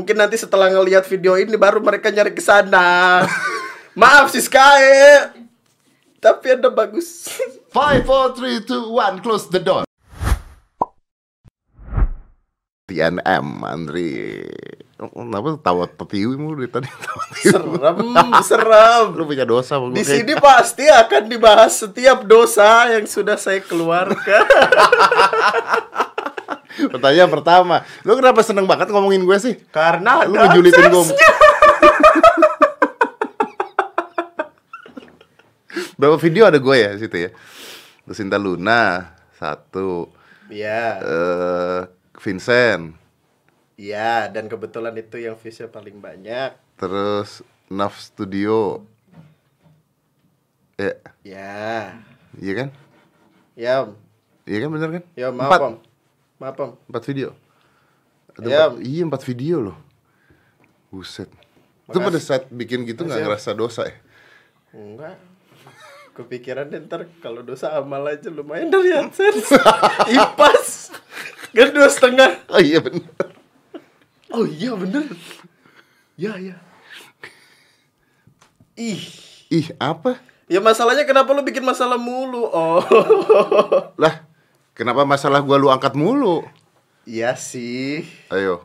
Mungkin nanti setelah ngelihat video ini baru mereka nyari ke sana. Maaf sih Sky. Tapi ada bagus. Five, four, three, two, one, close the door. TNM, Andri. Kenapa tawa petiwi mulu dari tadi tawa? Serem, serem. Lu punya dosa Di gua sini pasti akan dibahas setiap dosa yang sudah saya keluarkan. Pertanyaan pertama, lu kenapa seneng banget ngomongin gue sih? Karena Lu ngejulitin gue. Berapa video ada gue ya situ ya? Lucinta Luna satu, Iya, eh Vincent, iya. Dan kebetulan itu yang viewsnya paling banyak. terus Naf Studio, ya, Ya, iya kan? ya. Iya kan bener kan? ya maaf Empat. om, om. Empat video. Ada Ya. empat- iya empat video loh. Buset. Itu Makasih. pada saat bikin gitu nggak ngerasa dosa ya? Enggak. Kepikiran deh ntar kalau dosa amal aja lumayan dari AdSense. Ipas. Kan dua setengah. Oh iya bener. Oh iya bener. Ya ya. Ih. Ih apa? Ya masalahnya kenapa lu bikin masalah mulu? Oh. Lah, kenapa masalah gua lu angkat mulu? Iya sih. Ayo.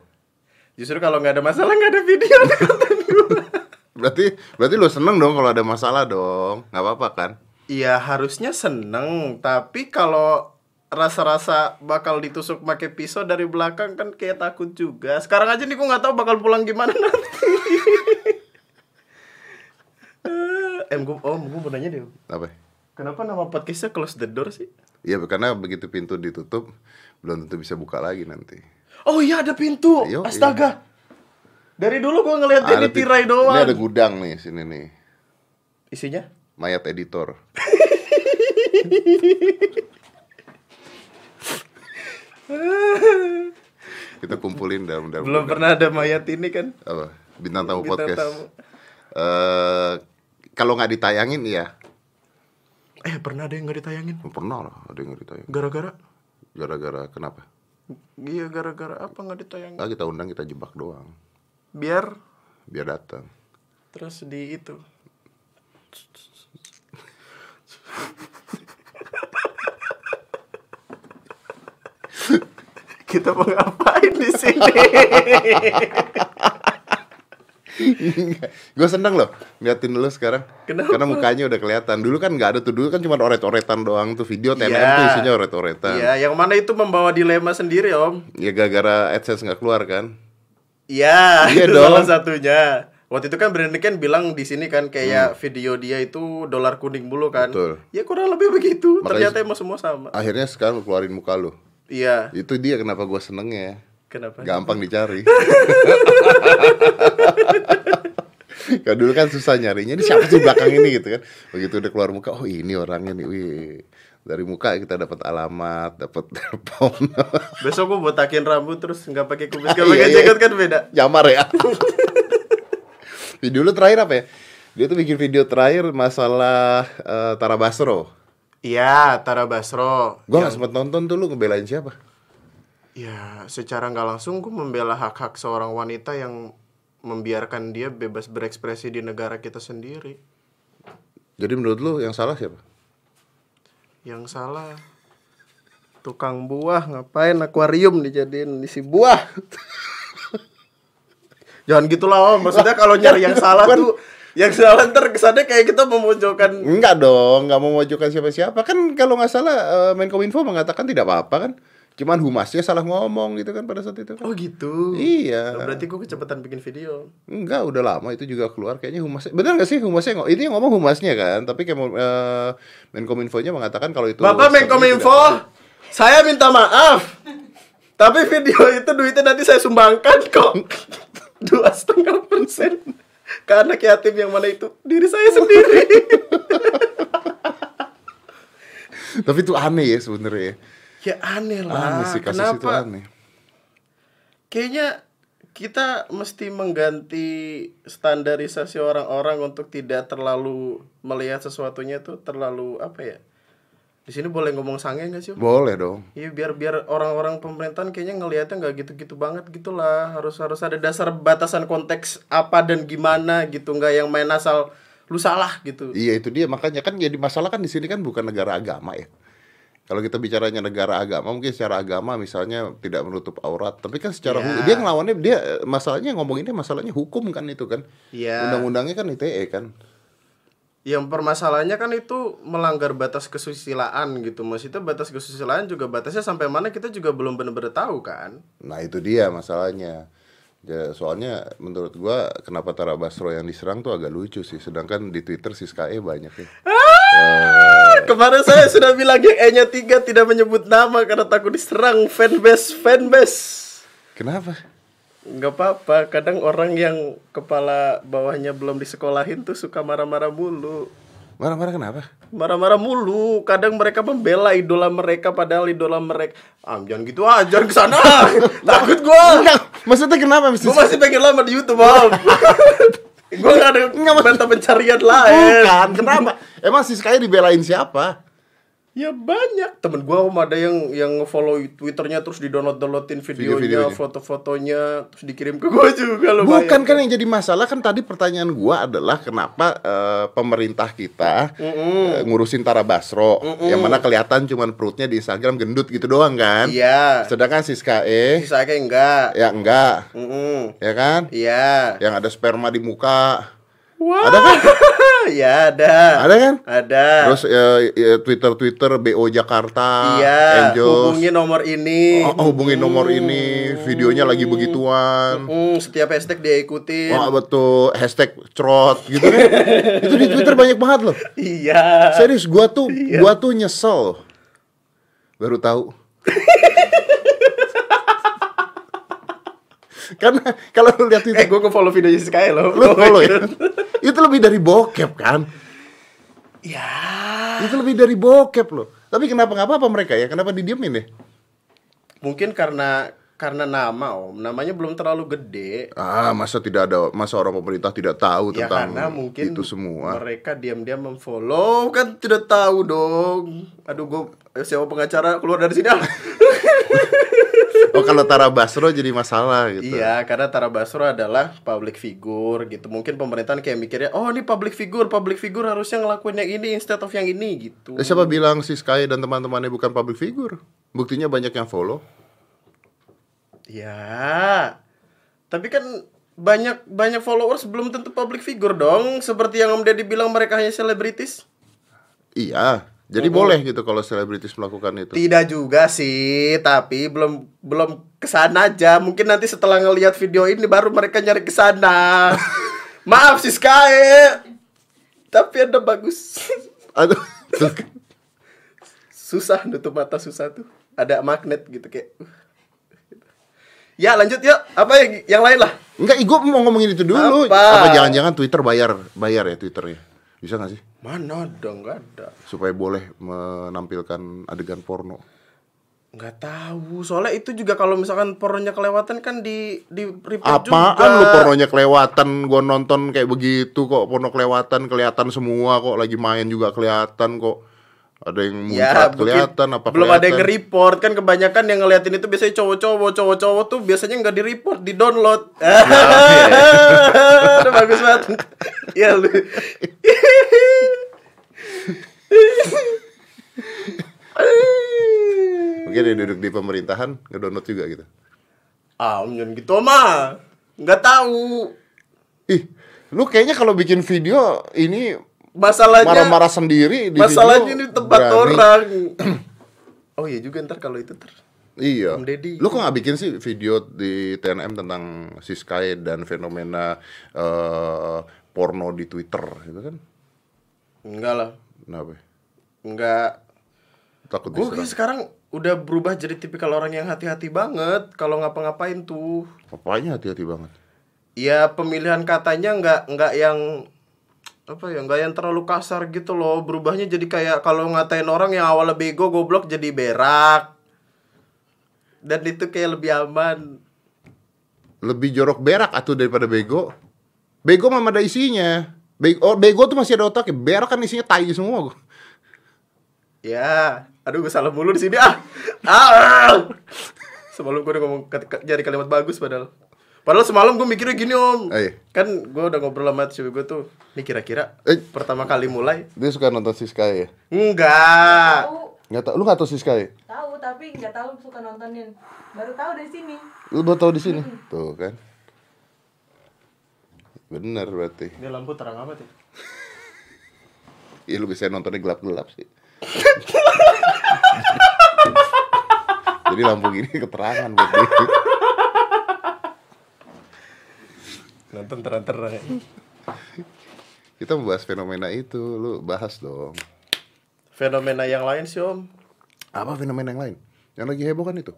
Justru kalau nggak ada masalah nggak ada video ada konten gua. Berarti berarti lu seneng dong kalau ada masalah dong. nggak apa-apa kan? Iya harusnya seneng, tapi kalau rasa-rasa bakal ditusuk pakai pisau dari belakang kan kayak takut juga. Sekarang aja nih gua nggak tahu bakal pulang gimana nanti. Eh, em gua, om, gua mau nanya deh. Apa? Kenapa nama podcastnya Close the Door sih? Iya karena begitu pintu ditutup belum tentu bisa buka lagi nanti. Oh iya ada pintu. Yo, Astaga. Dari dulu gua ngeliat ini pi- tirai doang. Ini ada gudang nih sini nih. Isinya? Mayat editor. Kita kumpulin dalam dalam Belum gudang. pernah ada mayat ini kan? apa bintang tamu Bintang podcast. tamu. Eh, kalau nggak ditayangin ya Eh pernah ada yang nggak ditayangin? pernah lah ada yang nggak ditayang. Gara-gara? Gara-gara kenapa? Iya gara-gara apa nggak ditayangin? Nggak kita undang kita jebak doang Biar biar datang. terus di itu kita mau ngapain di sini gue seneng loh ngeliatin dulu sekarang Kenapa? karena mukanya udah kelihatan dulu kan nggak ada tuh dulu kan cuma oret-oretan doang tuh video TNM Iya. tuh isinya oret-oretan Iya, yang mana itu membawa dilema sendiri om ya gara-gara adsense nggak keluar kan Iya, Iya itu dong. salah satunya. Waktu itu kan Brandon kan bilang di sini kan kayak video dia itu dolar kuning mulu kan. Hmm. Betul. Ya kurang lebih begitu. Makanya- Ternyata emang semua sama. akhirnya sekarang lu keluarin muka lu Iya. itu dia kenapa gue senengnya Kenapa? gampang dicari Kalau dulu kan susah nyarinya, ini siapa sih belakang ini gitu kan. Begitu udah keluar muka, oh ini orangnya nih, wih. Dari muka kita dapat alamat, dapat telepon. Besok gua botakin rambut terus nggak pakai kumis, nggak Iya, pakai iya. jaket kan beda. Nyamar ya. video lu terakhir apa ya? Dia tuh bikin video terakhir masalah eh, Tara Basro. Iya, Tara Basro. Gua Yang- gak sempet nonton tuh lu ngebelain siapa? Ya, secara nggak langsung gue membela hak-hak seorang wanita yang membiarkan dia bebas berekspresi di negara kita sendiri. Jadi menurut lu yang salah siapa? Yang salah tukang buah ngapain akuarium dijadiin isi buah. Jangan gitulah om, maksudnya kalau nyari yang salah tuh yang salah ntar kesannya kayak kita memojokkan Enggak dong, nggak mau memojokkan siapa-siapa. Kan kalau nggak salah eh, Menkominfo mengatakan tidak apa-apa kan. Cuman humasnya salah ngomong gitu kan pada saat itu kan. Oh gitu. Iya. Oh, berarti gue kecepatan bikin video. Enggak, udah lama itu juga keluar kayaknya humasnya. Benar nggak sih humasnya? Itu yang ngomong humasnya kan, tapi kayak eh, Menkominfo-nya mengatakan kalau itu Bapak Menkominfo, saya minta maaf. Tapi video itu duitnya nanti saya sumbangkan kok. Dua setengah persen ke anak yatim yang mana itu diri saya sendiri. Tapi itu aneh ya sebenarnya. Ya. aneh lah. Aneh sih kasus Kenapa? itu aneh. Kayaknya kita mesti mengganti standarisasi orang-orang untuk tidak terlalu melihat sesuatunya tuh terlalu apa ya? Di sini boleh ngomong sange nggak sih? Boleh dong. Iya biar biar orang-orang pemerintahan kayaknya ngelihatnya nggak gitu-gitu banget gitulah harus harus ada dasar batasan konteks apa dan gimana gitu nggak yang main asal lu salah gitu Iya itu dia makanya kan jadi masalah kan di sini kan bukan negara agama ya. Kalau kita bicaranya negara agama mungkin secara agama misalnya tidak menutup aurat, tapi kan secara Ya. hu- dia ngelawannya dia masalahnya ngomonginnya masalahnya hukum kan itu kan. Iya. Undang-undangnya kan ITE kan. yang permasalahannya kan itu melanggar batas kesusilaan gitu maksudnya batas kesusilaan juga batasnya sampai mana kita juga belum benar-benar tahu kan Nah itu dia masalahnya. Ya, soalnya menurut gua kenapa Tara Basro yang diserang tuh agak lucu sih. Sedangkan di Twitter si Sky banyak ya. kemarin saya sudah bilang yang E nya tiga tidak menyebut nama karena takut diserang. Fanbase fanbase. Kenapa? nggak apa-apa kadang orang yang kepala bawahnya belum disekolahin tuh suka marah-marah mulu. Marah-marah kenapa? marah-marah mulu kadang mereka membela idola mereka padahal idola mereka ah jangan gitu ah jangan ke sana takut gua. Enggak, maksudnya kenapa gua masih pengen lama di YouTube om gua gak ada mata pencarian lain Bukan, kenapa? Emang si Sky dibelain siapa? Ya banyak temen gua om ada yang yang follow twitternya terus di download downloadin videonya Video-videonya. foto-fotonya terus dikirim ke gua juga lumayan Bukan kan yang jadi masalah kan tadi pertanyaan gua adalah kenapa eh, pemerintah kita eh, ngurusin Tara Basro yang mana kelihatan cuman perutnya di Instagram gendut gitu doang kan? iya Sedangkan si Sky sisa kayak enggak ya enggak, Mm-mm. ya kan? iya Yang ada sperma di muka. Wah. Ada kan? ya ada. Ada kan? Ada. Terus eh, Twitter-Twitter BO Jakarta, iya, Angels. hubungi nomor ini. Oh, oh, hubungin nomor ini, videonya lagi begituan. Hmm, setiap hashtag dia ikutin. Wah betul hashtag cerot gitu kan itu di Twitter banyak banget loh Iya. serius gua tuh gua tuh nyesel baru tahu karena kalau lu lihat Eh, Twitter gue follow videonya Sky loh. lu follow ya itu lebih dari bokep kan Ya. itu lebih dari bokep loh tapi kenapa nggak apa-apa mereka ya kenapa didiemin ya Mungkin karena karena nama om, namanya belum terlalu gede. ah masa tidak ada masa orang pemerintah tidak tahu Ya tentang karena mungkin itu semua mereka diam-diam memfollow kan tidak tahu dong. Aduh gue siapa pengacara keluar dari sini ah. oh kalau Tara Basro jadi masalah gitu Iya, karena Tara Basro adalah public figure gitu. Mungkin pemerintahan kayak mikirnya, oh ini public figure, public figure harusnya ngelakuin yang ini instead of yang ini gitu. Eh, siapa bilang si Sky dan teman-temannya bukan public figure? Buktinya banyak yang follow. Ya, tapi kan banyak banyak followers belum tentu public figure dong. Seperti yang Om Deddy bilang mereka hanya selebritis. Iya, jadi boleh gitu kalau selebritis melakukan itu. Tidak juga sih, tapi belum belum ke sana aja. Mungkin nanti setelah ngelihat video ini baru mereka nyari ke sana. Maaf sih Sky, tapi ada bagus. Aduh, susah nutup mata susah tuh. Ada magnet gitu kayak. uh. Ya lanjut yuk, apa yang yang lain lah? Enggak, gue mau ngomongin itu dulu. Apa? Apa jangan-jangan Twitter bayar bayar ya Twitternya? Bisa nggak sih? Mana dong, nggak ada. Supaya boleh menampilkan adegan porno. Nggak tahu, soalnya itu juga kalau misalkan pornonya kelewatan kan di di report Apaan juga. lu pornonya kelewatan? Gue nonton kayak begitu kok porno kelewatan kelihatan semua kok lagi main juga kelihatan kok. Ada yang Ya, muncrat mungkin kelihatan apa belum ada yang kelihatan. nge-report kan kebanyakan yang ngeliatin itu biasanya cowok-cowok, cowok-cowok tuh biasanya nggak di-report, di-download. Ya, Udah bagus banget. ya lu. Mungkin dia duduk di pemerintahan ngedownload juga gitu. ah, om, jangan gitu mah. Nggak tahu. Ih, lu kayaknya kalau bikin video ini Masalahnya marah-marah sendiri di masalahnya di tempat berani. orang. oh iya juga ntar kalau itu ter. Iya. Om Deddy. Lu kok nggak bikin sih video di TNM tentang si Sky dan fenomena eh, porno di Twitter gitu kan? Enggak lah. Kenapa? Enggak Takut Gue diserang. sekarang udah berubah jadi tipikal orang yang hati-hati banget kalau ngapa-ngapain tuh. Apanya hati-hati banget. Ya pemilihan katanya nggak nggak yang apa ya nggak yang terlalu kasar gitu loh berubahnya jadi kayak kalau ngatain orang yang awalnya bego goblok jadi berak dan itu kayak lebih aman Lebih jorok berak atuh daripada bego. Bego mah ada isinya. Bego, oh, bego tuh masih ada otaknya. Berak kan isinya tai semua. Ya, aduh gue salah mulu di sini ah. Ah. Semalam gue udah ngomong jadi kalimat bagus padahal. Padahal semalam gue mikirnya gini om. Eh. Kan gue udah ngobrol sama cewek gue tuh. Nih kira-kira Eh. pertama kali mulai. Dia suka nonton Siska ya? Enggak. Tahu, Nggak tau, lu nggak tau Siska ya? tahu tapi nggak tahu suka nontonin. Baru tahu dari sini. Lu baru tau di sini? Tuh kan. Bener berarti. Ini lampu terang amat ya. Iya lu bisa nontonnya gelap-gelap sih. Jadi lampu gini keterangan buat dia. Nonton terang-terang. ya. Kita membahas fenomena itu, lu bahas dong. Fenomena yang lain sih om. Apa fenomena yang lain? Yang lagi heboh kan itu?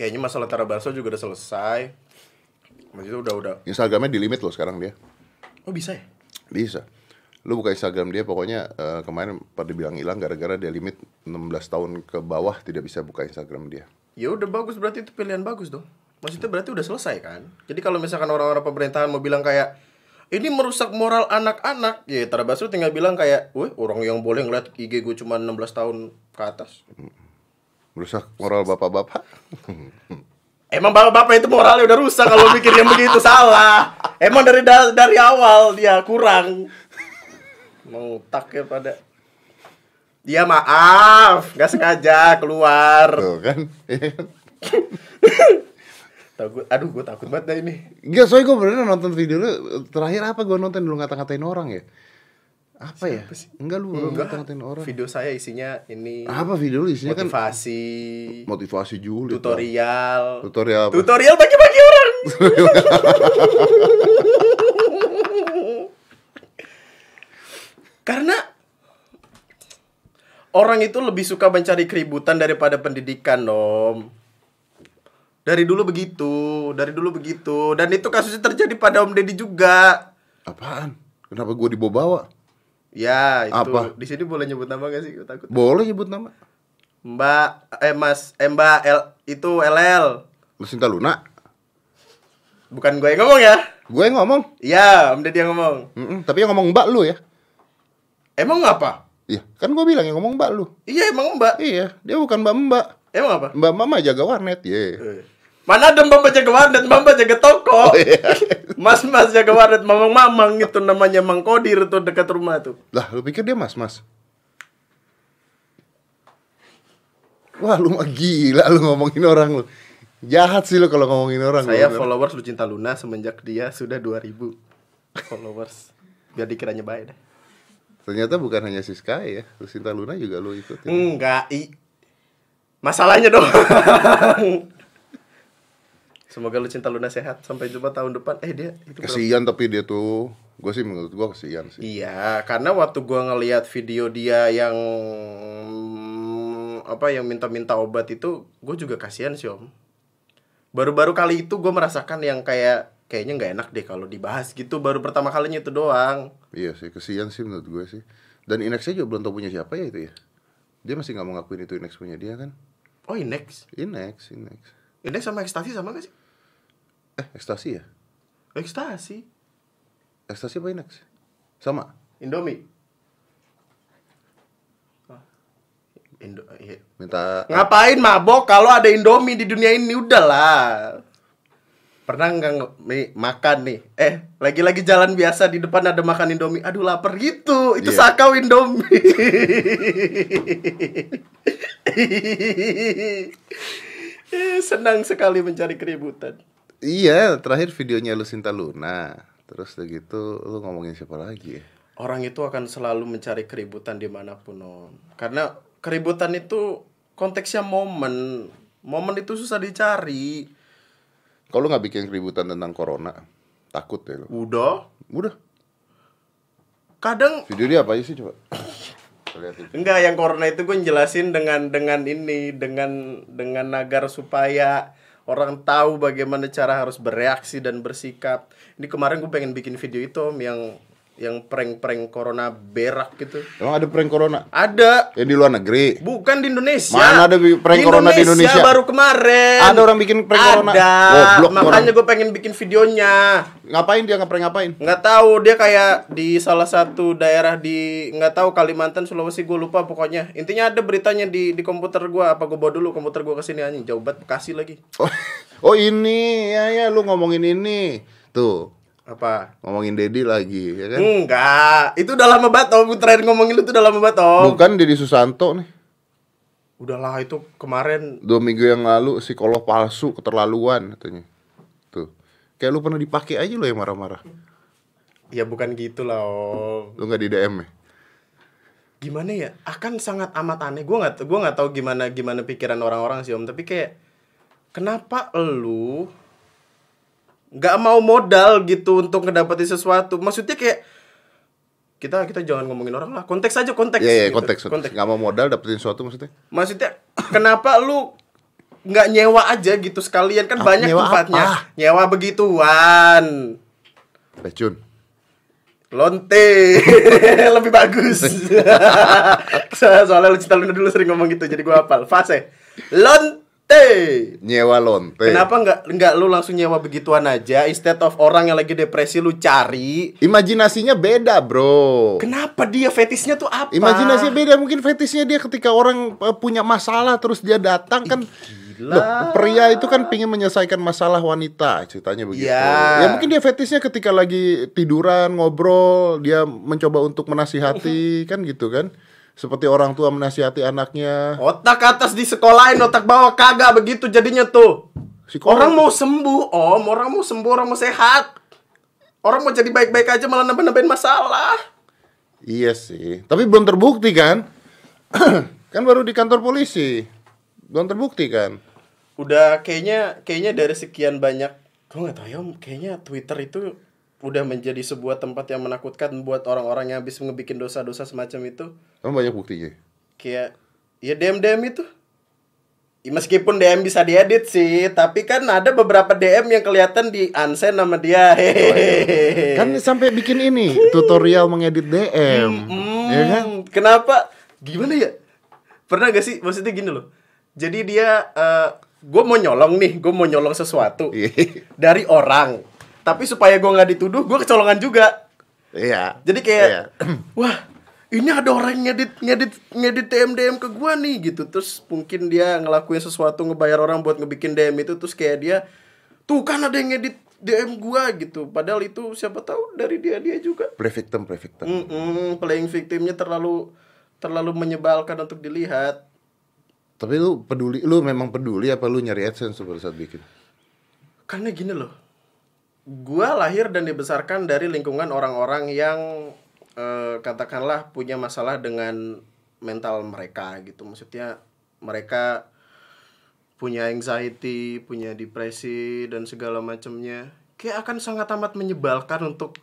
Kayaknya masalah Tara Basro juga udah selesai. Maksudnya udah udah. Instagramnya di limit loh sekarang dia. Oh bisa ya? Bisa. Lu buka Instagram dia pokoknya eh, kemarin pada bilang hilang gara-gara dia limit 16 tahun ke bawah tidak bisa buka Instagram dia. Ya udah bagus berarti itu pilihan bagus dong. Maksudnya berarti udah selesai kan? Jadi kalau misalkan orang-orang pemerintahan mau bilang kayak ini merusak moral anak-anak, ya Tara Basro tinggal bilang kayak, "Wih, orang yang boleh ngeliat IG gue cuma 16 tahun ke atas." Merusak moral bapak-bapak. Emang bapak-bapak itu moralnya udah rusak kalau mikir yang begitu salah. Emang dari da- dari awal dia kurang. Mengutak ya pada. Dia maaf, nggak sengaja keluar. Tuh kan. Takut, aduh gue takut banget dah ini. Enggak, soalnya gue beneran nonton video lu Terakhir apa gue nonton lu ngata-ngatain orang ya? Apa ya? Siapa sih? Enggak lu lu ngata-ngatain orang Video saya isinya ini Apa video lu isinya kan motivasi, motivasi julid lah. tutorial, Tutorial apa? tutorial bagi-bagi orang. Karena orang itu lebih suka mencari keributan daripada pendidikan, Om. Dari dulu begitu, dari dulu begitu, dan itu kasusnya terjadi pada Om Deddy juga. Apaan? Kenapa gue dibawa-bawa? Ya, itu Apa? di sini boleh nyebut nama gak sih? Gue takut. Boleh nyebut nama Mbak, eh Mas, eh Mbak L, itu LL. Lucinta Luna Bukan gue yang ngomong ya. Gue yang ngomong Iya, Om Deddy yang ngomong. Mm-mm, Tapi yang ngomong mbak lu ya Emang apa? Iya, kan gue bilang yang ngomong mbak lu Iya, emang Mbak. Iya, dia bukan mbak-mbak Emang apa? Mbak mama jaga warnet, ye Eh. Mana ada mbak jaga warnet, mbak jaga toko. Mas-mas jaga warnet, mamang-mamang itu namanya Mang Kodir tuh dekat rumah tuh. Lah, lu pikir dia mas-mas? Wah, lu mah gila lu ngomongin orang lu Jahat sih lu kalau ngomongin orang Saya lu. followers Lucinta Luna semenjak dia sudah 2000 followers. Biar dikiranya baik deh. Ternyata bukan hanya Siska ya Lucinta Luna juga lu ikutin Enggak, i. Masalahnya dong. Semoga Lucinta Luna sehat sampai jumpa tahun depan. Eh dia itu berapa- Kesian tapi dia tuh Gue sih menurut gue kesian sih Iya, karena waktu gua ngelihat video dia yang apa yang minta-minta obat itu, gue juga kasihan sih om. Baru-baru kali itu gue merasakan yang kayak kayaknya nggak enak deh kalau dibahas gitu. Baru pertama kalinya itu doang. Iya sih, kesian sih menurut gue sih Dan Inexnya juga belum tau punya siapa ya itu ya Dia masih gak mau ngakuin itu Inex punya dia kan Oh Inex, Inex, Inex Inex sama ekstasi sama gak sih? Eh, ekstasi ya? Ekstasi, Ekstasi apa Inex? Sama? Indomie. Indo, iya. Minta Ngapain mabok kalau ada Indomie di dunia ini udahlah. Pernah nggak makan nih? Eh, lagi-lagi jalan biasa di depan ada makan Indomie. Aduh lapar gitu. Itu Iya. sakau Indomie. Eh, Senang sekali mencari keributan. Iya, terakhir videonya Lucinta Luna Terus udah gitu, lu ngomongin siapa lagi ya? Orang itu akan selalu mencari keributan di mana pun, Om. Karena keributan itu konteksnya momen. Momen itu susah dicari. Kalau lu gak bikin keributan tentang corona, takut ya lu Udah. Udah, Kadang video dia apa aja sih coba? Enggak, yang corona itu gue jelasin dengan dengan ini, dengan dengan agar supaya orang tahu bagaimana cara harus bereaksi dan bersikap. Ini kemarin gue pengen bikin video itu om yang yang prank-prank corona berak gitu. Emang ada prank corona? Ada. Ya di luar negeri. Bukan di Indonesia. Mana ada prank corona di Indonesia? baru kemarin. Ada orang bikin prank corona? Ada. Tuh Makanya gue pengen bikin videonya. Ngapain dia ngeprank ngapain? Nggak tahu dia kayak di salah satu daerah di nggak tahu Kalimantan Sulawesi gue lupa pokoknya. Intinya ada beritanya di di komputer gue. Apa gue bawa dulu komputer gue ke sini anjing jauh banget Bekasi lagi. Oh, oh ini ya ya lu ngomongin ini. Tuh, Apa? ngomongin Dedi lagi ya kan? Enggak, itu udah lama banget Om. Terakhir ngomongin lu tuh udah lama banget Om. Bukan Dedi Susanto nih. Udahlah itu kemarin Dua minggu yang lalu psikolog palsu keterlaluan katanya. Tuh. Kayak lu pernah dipakai aja lo yang marah-marah. Ya bukan gitu lah Om. Lu nggak di DM ya? Gimana ya? Akan sangat amat aneh. Gue nggak gua nggak tahu gimana gimana pikiran orang-orang sih Om. Tapi kayak kenapa lu nggak mau modal gitu untuk ngedapetin sesuatu? Maksudnya kayak kita kita jangan ngomongin orang lah. Konteks aja konteks. Iya, iya, gitu. konteks, konteks. Nggak mau modal dapetin sesuatu maksudnya? Maksudnya kenapa lu nggak nyewa aja gitu sekalian kan Ah, banyak nyewa tempatnya. apa? Nyewa begituan. Racun. Lonte lebih bagus. So- Soalnya lu cinta Luna dulu sering ngomong gitu jadi gua hafal. Fase. Lonte. Nyewa lonte. Kenapa nggak nggak lu langsung nyewa begituan aja instead of orang yang lagi depresi lu cari? Imajinasinya beda, Bro. Kenapa dia fetisnya tuh apa? Imajinasinya beda mungkin fetisnya dia ketika orang eh, punya masalah terus dia datang kan Gila. Loh, pria itu kan pingin menyelesaikan masalah wanita ceritanya begitu. Ya. Ya mungkin dia fetisnya ketika lagi tiduran ngobrol dia mencoba untuk menasihati kan gitu kan. Seperti orang tua menasihati anaknya. Otak atas di sekolahin, otak bawah kagak begitu jadinya tuh. Psikolog. Orang mau sembuh, om. Orang mau sembuh, orang mau sehat. Orang mau jadi baik-baik aja malah nambah-nambahin masalah. Iya sih, tapi belum terbukti kan? kan baru di kantor polisi. Belum terbukti kan? Udah kayaknya kayaknya dari sekian banyak, gue nggak tahu ya. Kayaknya Twitter itu udah menjadi sebuah tempat yang menakutkan buat orang-orang yang habis ngebikin dosa-dosa semacam itu. Kan banyak buktinya. Kayak ya DM DM itu. Ya, meskipun DM bisa diedit sih, tapi kan ada beberapa DM yang kelihatan di unsend sama dia. Hehehe. Kan sampai bikin ini tutorial mengedit DM. Hmm, Ya kan? Kenapa? Gimana ya? Pernah gak sih? Maksudnya gini loh. Jadi dia, gue mau nyolong nih, gue mau nyolong sesuatu Iya. dari orang. Tapi supaya gue nggak dituduh, gue kecolongan juga. Iya. Jadi kayak, Iya. wah ini ada orang ngedit ngedit ngedit DM DM ke gue nih gitu. Terus mungkin dia ngelakuin sesuatu ngebayar orang buat ngebikin DM itu. Terus kayak dia, tuh kan ada yang ngedit DM gue gitu. Padahal itu siapa tahu dari dia dia juga. Play victim, play victim. Mm-mm, playing victimnya terlalu terlalu menyebalkan untuk dilihat. Tapi lu peduli, lu memang peduli apa lu nyari AdSense pada saat bikin? Karena gini loh, gua lahir dan dibesarkan dari lingkungan orang-orang yang eh, katakanlah punya masalah dengan mental mereka gitu. Maksudnya mereka punya anxiety, punya depresi dan segala macamnya. Kayak akan sangat amat menyebalkan untuk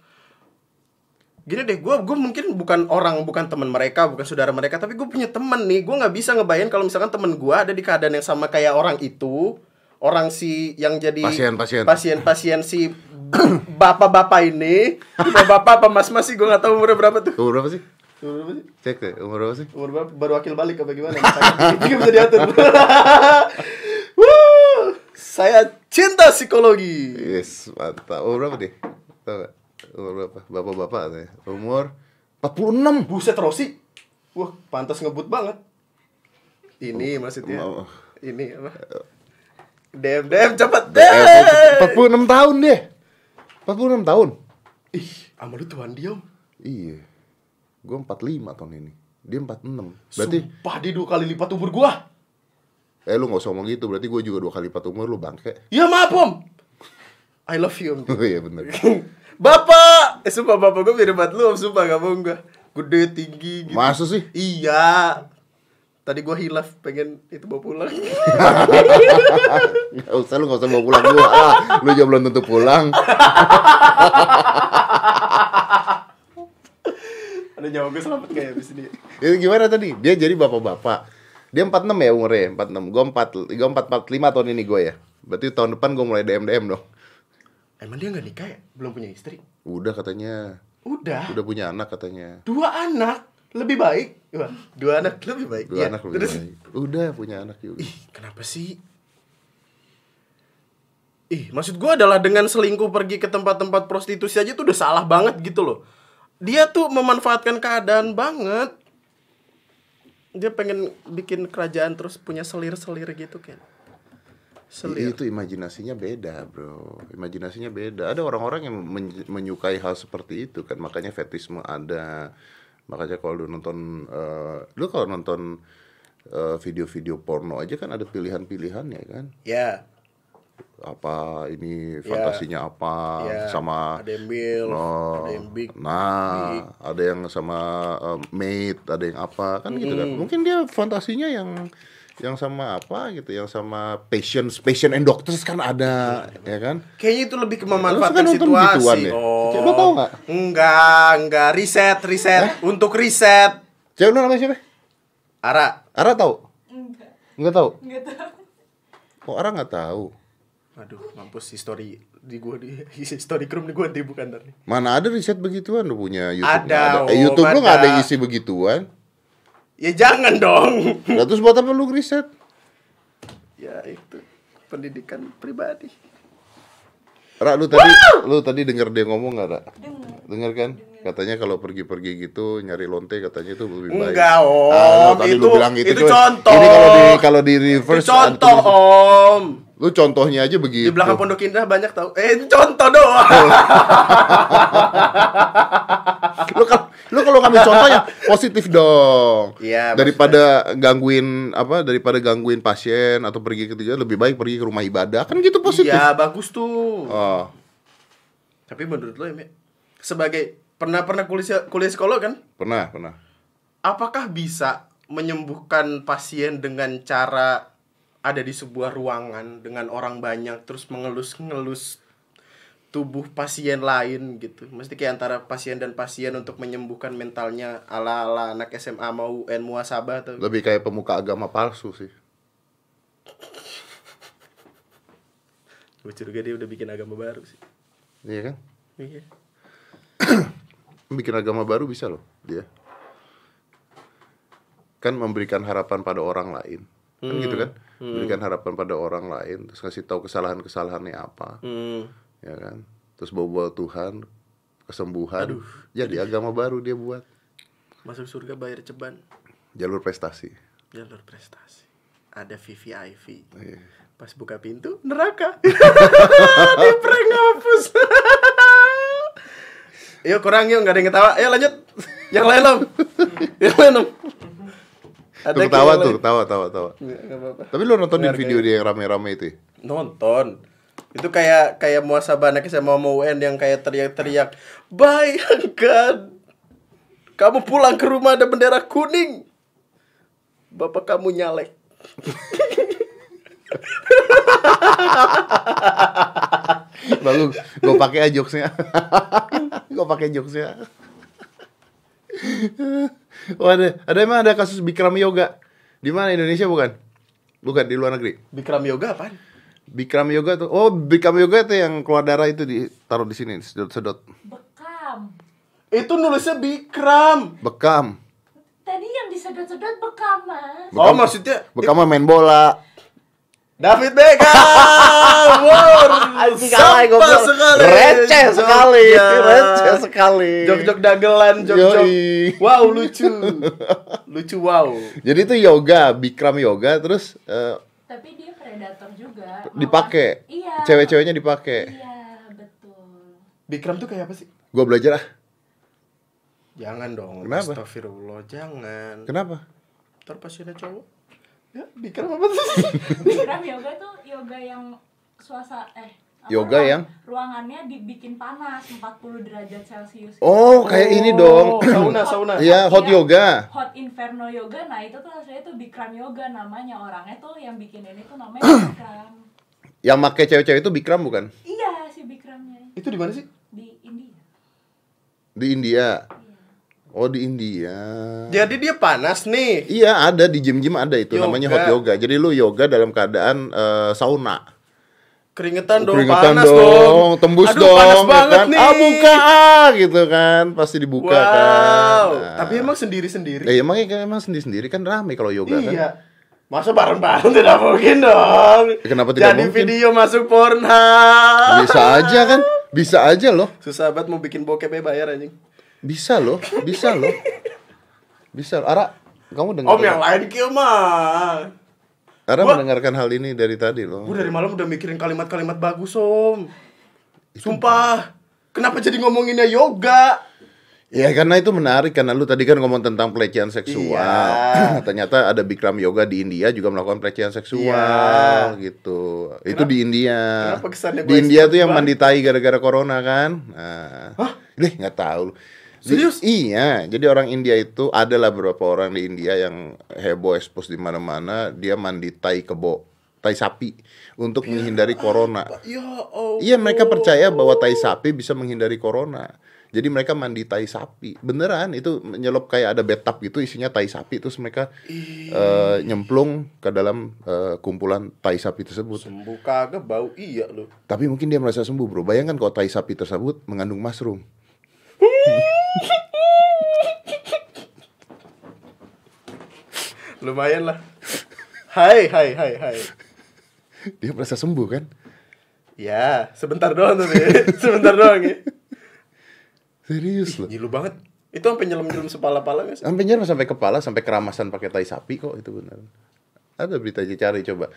gini deh gue gue mungkin bukan orang bukan teman mereka bukan saudara mereka tapi gue punya temen nih gue nggak bisa ngebayang kalau misalkan temen gue ada di keadaan yang sama kayak orang itu orang si yang jadi Pasien, pasien. pasien pasien si bapak-bapak ini bapak apa mas-mas sih gue nggak tahu umurnya berapa tuh Umur berapa sih? umur berapa sih Cek deh, umur berapa sih? umur berapa baru wakil balik apa gimana Makanya bisa diatur Wuh, saya cinta psikologi Yes, mantap. Umur berapa deh? Tahu gak? Umur berapa? Bapak-bapak katanya. Umur 46. buset Rosi wah pantas ngebut banget ini maksudnya ini apa dem dem cepet dem 46 tahun deh. 46 tahun. ih sama lu tuan dia om Iya. Gue 45 tahun ini. Dia 46. Berarti Sumpah dia dua kali lipat umur gua eh lu gak usah ngomong gitu. Berarti gue juga dua kali lipat umur lu bangke. ya maaf om I love you om Oh iya bener. Bapak, eh sumpah bapak gue mirip banget lu, om, sumpah gak bohong gue Gede, tinggi gitu Masa sih? Iya Tadi gue hilaf, pengen itu bawa pulang Gak usah lu gak usah bawa pulang gua. Ah, lu juga belum tentu pulang. Ada nyawa gue selamat kayak abis ini Itu gimana tadi? Dia jadi bapak-bapak. Dia 46 ya umurnya, 46. Gue 4 gue 4 45 tahun ini gue ya. Berarti tahun depan gue mulai DM DM dong. Emang dia gak nikah ya? Belum punya istri? Udah katanya. Udah. Udah punya anak katanya. Dua anak lebih baik. Wah, dua anak lebih baik. Dua Iya, anak lebih terus- baik. Udah punya anak juga. Ih, kenapa sih? Ih, maksud gua adalah dengan selingkuh pergi ke tempat-tempat prostitusi aja tuh udah salah banget gitu loh. Dia tuh memanfaatkan keadaan banget. Dia pengen bikin kerajaan terus punya selir-selir gitu kan. Selir. Itu imajinasinya beda, bro. Imajinasinya beda. Ada orang-orang yang men- menyukai hal seperti itu kan, makanya fetisme ada. Makanya kalau lu nonton, eh, lu kalau nonton eh, video-video porno aja kan ada pilihan-pilihannya kan. Ya, Apa ini fantasinya apa ya. sama ada yang mil, ada yang big. Nah, ada yang sama eh, mate, ada yang apa kan gitu kan. Hmm. Mungkin dia fantasinya yang yang sama apa gitu, yang sama patients, patient and doctors kan ada, ya kan? Kayaknya itu lebih ke memanfaatkan nonton situasi. gituan ya? Oh. Lu tau nggak? Enggak, enggak. Riset, riset. Untuk riset. Cewek lu namanya siapa? Ara. Ara tahu? Enggak. Enggak tahu? Enggak tahu. Oh, Ara nggak tahu. Aduh, mampus history di gua di history room di gua nanti bukan ntar nih. Mana ada riset begituan lu punya YouTube? Ada, nggak Eh, YouTube lu nggak ada ada. isi begituan. Ya jangan dong. Lah terus buat apa lu riset? ya itu pendidikan pribadi. Ra, lu tadi lu tadi denger dia ngomong nggak, Ra? Dengar. Dengar kan? Katanya kalau pergi-pergi gitu nyari lonte katanya itu lebih baik. Enggak, Om. Ah, tadi lu Itu- bilang gitu. itu contoh. Ini kalau di kalau di Itu reverse contoh, ada tulisan- Om. Lu contohnya aja begitu. Di belakang Pondok Indah banyak tahu. Eh, itu contoh doang. lu kalau ngambil contohnya positif dong. Iya, Daripada gangguin apa? Daripada gangguin pasien atau pergi ke tiga lebih baik pergi ke rumah ibadah. Kan gitu positif. Iya, bagus tuh. Oh, Tapi menurut lo ya, Mi, sebagai pernah pernah kuliah kuliah psikolog kan? pernah, pernah. Apakah bisa menyembuhkan pasien dengan cara ada di sebuah ruangan dengan orang banyak terus mengelus-ngelus tubuh pasien lain gitu. Mesti kayak antara pasien dan pasien untuk menyembuhkan mentalnya ala-ala anak SMA mau UN muasabah tuh. Lebih kayak pemuka agama palsu sih. Gue curiga dia udah bikin agama baru sih. Iya kan? Iya. Bikin agama baru bisa loh dia. Kan memberikan harapan pada orang lain. Kan gitu kan? Memberikan harapan pada orang lain terus kasih tahu kesalahan-kesalahannya apa, Hmm. Ya kan? Terus bawa-bawa Tuhan kesembuhan. Jadi agama baru dia buat Masuk surga bayar ceban. jalur prestasi. Jalur prestasi. Ada VVIP. Iya. Pas buka pintu, neraka. Di prank ngapus. Yuk kurang yuk, nggak ada yang ketawa. Ayo lanjut. Yang lain om. Yang lain om. Tuh yang ketawa tuh, ketawa, tawa, tawa. Nggak, nggak apa-apa. Tapi lu nontonin video dia yang rame-rame itu? ya? Nonton. Itu kayak kayak muasabah anak SMA mau UN yang kayak teriak-teriak. Bayangkan. Kamu pulang ke rumah ada bendera kuning. Bapak kamu nyalek. Lalu gue pakai aja jokesnya. gue pakai jokesnya. oh ada, ada emang ada kasus Bikram Yoga. Di mana Indonesia bukan? Bukan di luar negeri. Bikram yoga apaan? Bikram Yoga tuh. Oh, Bikram Yoga tuh yang keluar darah itu ditaruh di sini, sedot-sedot. Bekam. Itu nulisnya Bikram. Bekam. Tadi yang disedot-sedot bekam, Mas. Oh, maksudnya Bekam mah main bola. David Beckham. Wow, sampah sekali. Receh sekali. Receh sekali. Jok-jok dagelan, jok-jok. Wow, lucu. Lucu wow. Jadi itu yoga, Bikram Yoga terus eh, Tapi dia predator juga. dipakai. Iya. Cewek-ceweknya dipakai. Iya, betul. Bikram tuh kayak apa sih? Gua belajar ah. Jangan dong. Kenapa? Astagfirullah, jangan. Kenapa? Ntar pasiennya cowok. Ya, Bikram apa sih? Bikram yoga tuh yoga yang suasana eh Yoga ruang- yang? ruangannya dibikin panas 40 derajat celcius Oh, kayak ini dong. sauna, sauna. Iya, hot yoga. hot inferno yoga nah itu tuh aslinya tuh Bikram yoga namanya orangnya tuh yang bikin ini tuh namanya Bikram Yang make cewek-cewek itu Bikram bukan? iya si Bikramnya Itu di mana sih? di India Di India. iya Oh, di India. Jadi dia panas nih. Iya, ada di gym-gym ada itu Yoga. namanya hot yoga. Jadi lu yoga dalam keadaan eh, sauna. Keringetan dong, Keringetan panas dong, tembus Aduh, dong, panas ya banget kan? nih. Ah buka ah, gitu kan, pasti dibuka wow. kan. Nah. Tapi emang sendiri-sendiri. Eh, emang emang sendiri-sendiri kan rame kalau yoga kan. Iya. Masa bareng-bareng tidak mungkin dong. Kenapa tidak Jadi mungkin? video masuk Pornhub. Bisa aja kan? Bisa aja loh. Susah banget mau bikin bokep ya bayar anjing. Bisa loh, bisa loh. Bisa. Ara, kamu dengar? Om yang lain kieu mah. Ara Gua- mendengarkan hal ini dari tadi loh. Gue dari malam udah mikirin kalimat-kalimat bagus, Om. Sumpah. Kenapa jadi ngomonginnya yoga? Ya karena itu menarik karena lu tadi kan ngomong tentang pelecehan seksual. Iya. Ternyata ada Bikram Yoga di India juga melakukan pelecehan seksual Iya. gitu. Itu di India. kenapa kesannya Di India tuh yang mandi tai gara-gara corona kan. Nah. Hah? Deh nggak tahu. Di- Serius? iya, jadi orang India itu adalah beberapa orang di India yang heboh expose di mana-mana, dia mandi tai kebo, tai sapi untuk menghindari corona. Ya Allah. Iya mereka percaya bahwa tai sapi bisa menghindari corona. Jadi mereka mandi tai sapi. Beneran itu nyelop kayak ada bathtub gitu isinya tai sapi terus mereka eh, nyemplung ke dalam eh, kumpulan tai sapi tersebut. Sembuh kagak bau iya lu. Tapi mungkin dia merasa sembuh, Bro. Bayangkan kalau tai sapi tersebut mengandung mushroom. Lumayan lah. Hai, hai, hai, hai. Dia merasa sembuh kan? Ya, sebentar doang tuh ya. sebentar doang ya. Serius loh. Gilu banget. Itu sampai nyelam-nyelam sepala-pala gak sih? Sampai nyerah sampai kepala, sampai keramasan pakai tai sapi kok itu benar. Ada berita aja cari coba.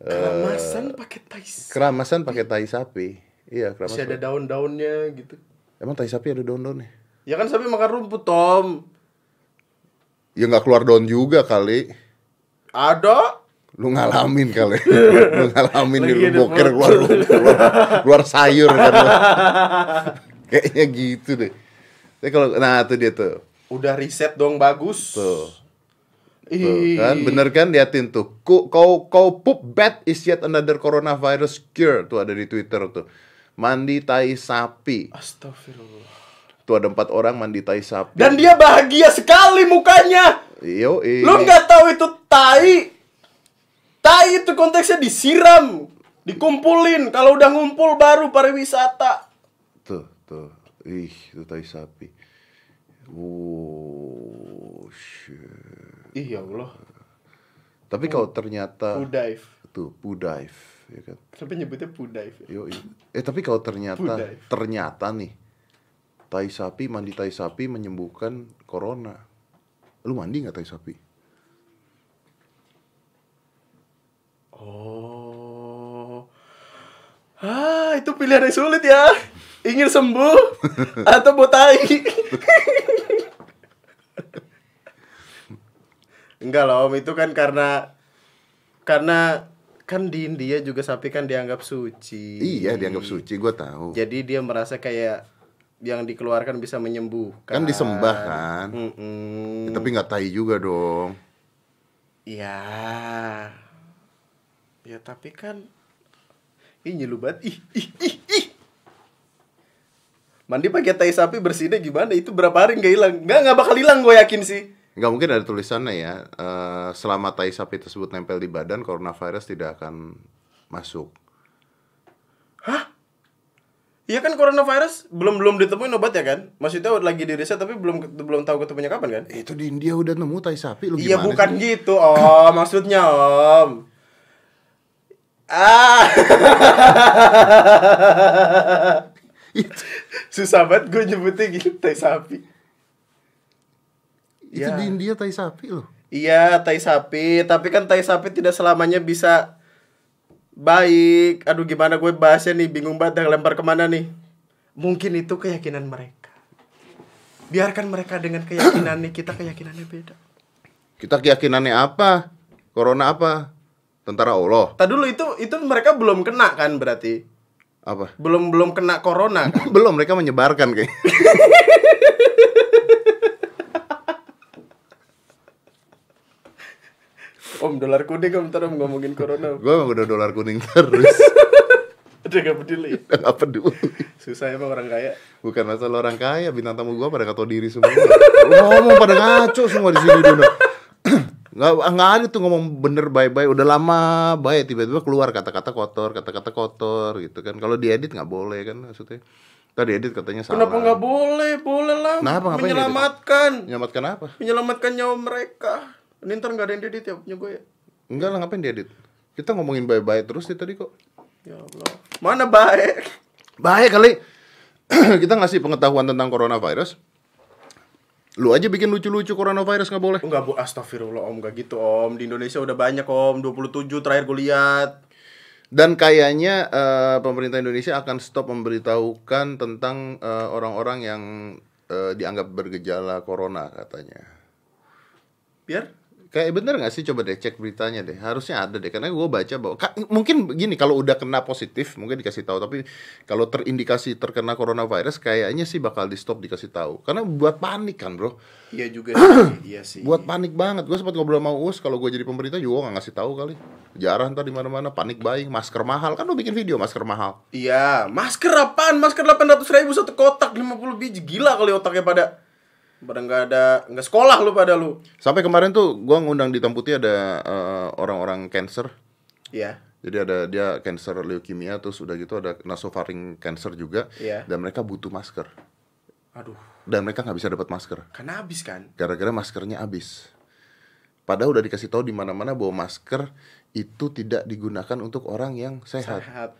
Keramasan pakai tais. keramasan pakai tai sapi. Iya, Masih ada keramasan. daun-daunnya gitu. Emang tai sapi ada daun-daunnya? Ya kan sapi makan rumput, Tom. Ya nggak keluar daun juga kali. Ada. Lu ngalamin kali. lu ngalamin Lagi lu boker keluar, keluar keluar sayur kan. Kayaknya gitu deh. Tapi kalau nah itu dia tuh. Udah riset dong bagus. Tuh. Tuh, kan bener kan liatin tuh kau kau kau poop bad is yet another coronavirus cure tuh ada di twitter tuh mandi tai sapi Astagfirullah. tuh ada empat orang mandi tai sapi Dan dia bahagia sekali mukanya. yo Lu nggak tahu itu tai. Tai itu konteksnya disiram, dikumpulin. Kalau udah ngumpul baru pariwisata. tuh tuh ih itu tai sapi wow shit. Ih ya Allah. tapi kalau ternyata Pudive. tuh pudive ya kan nyebutnya pudive? ya? yo eh tapi kalau ternyata Pudive. ternyata nih tai sapi mandi tai sapi menyembuhkan corona lu mandi nggak tai sapi Oh. Ah, itu pilihan yang sulit ya. Ingin sembuh atau botai? Enggak loh, Om. itu kan karena karena kan di India juga sapi kan dianggap suci. Iya dianggap suci, gue tahu. Jadi dia merasa kayak yang dikeluarkan bisa menyembuhkan. Kan disembah kan. Mm-mm. Ya, tapi nggak tai juga dong. Ya. Ya tapi kan Ih nyilu banget Ih, ih, ih, ih. Mandi pakai tai sapi bersihnya gimana? Itu berapa hari nggak hilang? Nggak, nggak bakal hilang gue yakin sih Nggak mungkin ada tulisannya ya. eh, selama tai sapi tersebut nempel di badan, coronavirus tidak akan masuk. Iya kan coronavirus belum belum ditemuin obat ya kan? Maksudnya lagi di riset tapi belum belum tahu ketemunya kapan kan? Eh, itu di India udah nemu tai sapi lu Iya bukan sih? gitu om, maksudnya om. Ah, susah banget gue nyebutnya gitu tai sapi. Itu Ya. di India tai sapi loh. Iya tai sapi, tapi kan tai sapi tidak selamanya bisa baik. Aduh gimana gue bahasnya nih, bingung banget dah lempar ke mana nih. Mungkin itu keyakinan mereka. Biarkan mereka dengan keyakinannya, kita keyakinannya beda. Kita keyakinannya apa? Corona apa? Tentara Allah. Tadi dulu itu itu mereka belum kena kan berarti? Apa? Belum belum kena corona kan? Belum mereka menyebarkan kayak. Om dolar kuning om ntar om ngomongin corona. Gue emang udah dolar kuning terus. Udah gak peduli. Udah gak peduli. Susah emang orang kaya. Bukan masalah orang kaya, bintang tamu gua pada gak tau diri semua. Lu ngomong pada ngaco semua di sini Duna. nggak nggak ada tuh ngomong bener bye-bye udah lama bye tiba-tiba keluar kata-kata kotor kata-kata kotor gitu kan kalau diedit nggak boleh kan maksudnya tadi edit katanya salah Kenapa nggak boleh? Boleh lah. Kenapa? Ngapain dia Menyelamatkan. Menyelamatkan apa Menyelamatkan nyawa mereka. Ini ntar nggak ada yang edit ya punya gue ya. enggak lah ngapain diedit kita ngomongin bye-bye terus sih tadi kok Ya Allah. Mana baik? Baik kali kita ngasih pengetahuan tentang coronavirus. Lu aja bikin lucu-lucu coronavirus nggak boleh. Enggak bu, astagfirullah om, enggak gitu om Di Indonesia udah banyak om, 27 terakhir gue lihat Dan kayaknya eh, pemerintah Indonesia akan stop memberitahukan tentang eh, orang-orang yang eh, dianggap bergejala corona katanya. Biar? Kayak bener gak sih? Coba deh cek beritanya deh. Harusnya ada deh karena gue baca bahwa ka- mungkin begini kalau udah kena positif mungkin dikasih tahu. Tapi kalau terindikasi terkena coronavirus kayaknya sih bakal di stop dikasih tahu. Karena buat panik kan bro. Iya juga sih, iya sih. Buat panik banget. Gue sempat ngobrol sama Uus kalau gue jadi pemerintah juga nggak ngasih tahu kali. Jarang ntar di mana mana panik buying masker mahal. Kan lu bikin video masker mahal. Iya, masker apaan? Masker 800 ribu satu kotak 50 biji. Gila kali otaknya pada Pada nggak ada, nggak sekolah lu pada lu. Sampai kemarin tuh gue ngundang di Tamputi ada eh, orang-orang cancer. Iya. Jadi ada dia cancer leukemia terus udah gitu ada nasofaring cancer juga. Iya. dan mereka butuh masker. Aduh, dan mereka nggak bisa dapat masker. Kan habis kan? gara-gara maskernya habis. Padahal udah dikasih tahu di mana-mana bahwa masker itu tidak digunakan untuk orang yang sehat. Sehat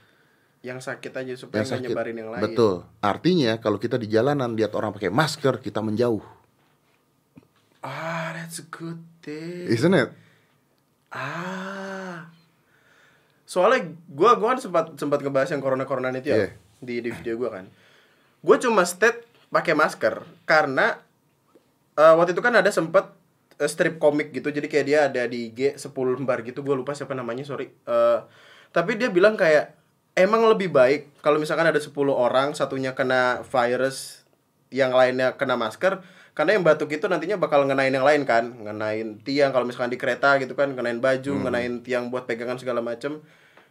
Yang sakit aja supaya nggak nyebarin yang lain Betul. Artinya kalau kita di jalanan lihat orang pakai masker, kita menjauh. Ah, that's a good thing Isn't it? Ah. Soalnya gua gua kan sempat sempat ngebahas yang corona corona itu ya Iya. di di video gua kan. Gue cuma state pakai masker karena eh, waktu itu kan ada sempet eh, strip komik gitu jadi kayak dia ada di IG 10 lembar gitu gue lupa siapa namanya sorry Eh, tapi dia bilang kayak emang lebih baik kalau misalkan ada 10 orang satunya kena virus yang lainnya kena masker karena yang batuk itu nantinya bakal ngenain yang lain kan? Ngenain tiang kalau misalkan di kereta gitu kan ngenain baju ngenain tiang buat pegangan segala macem.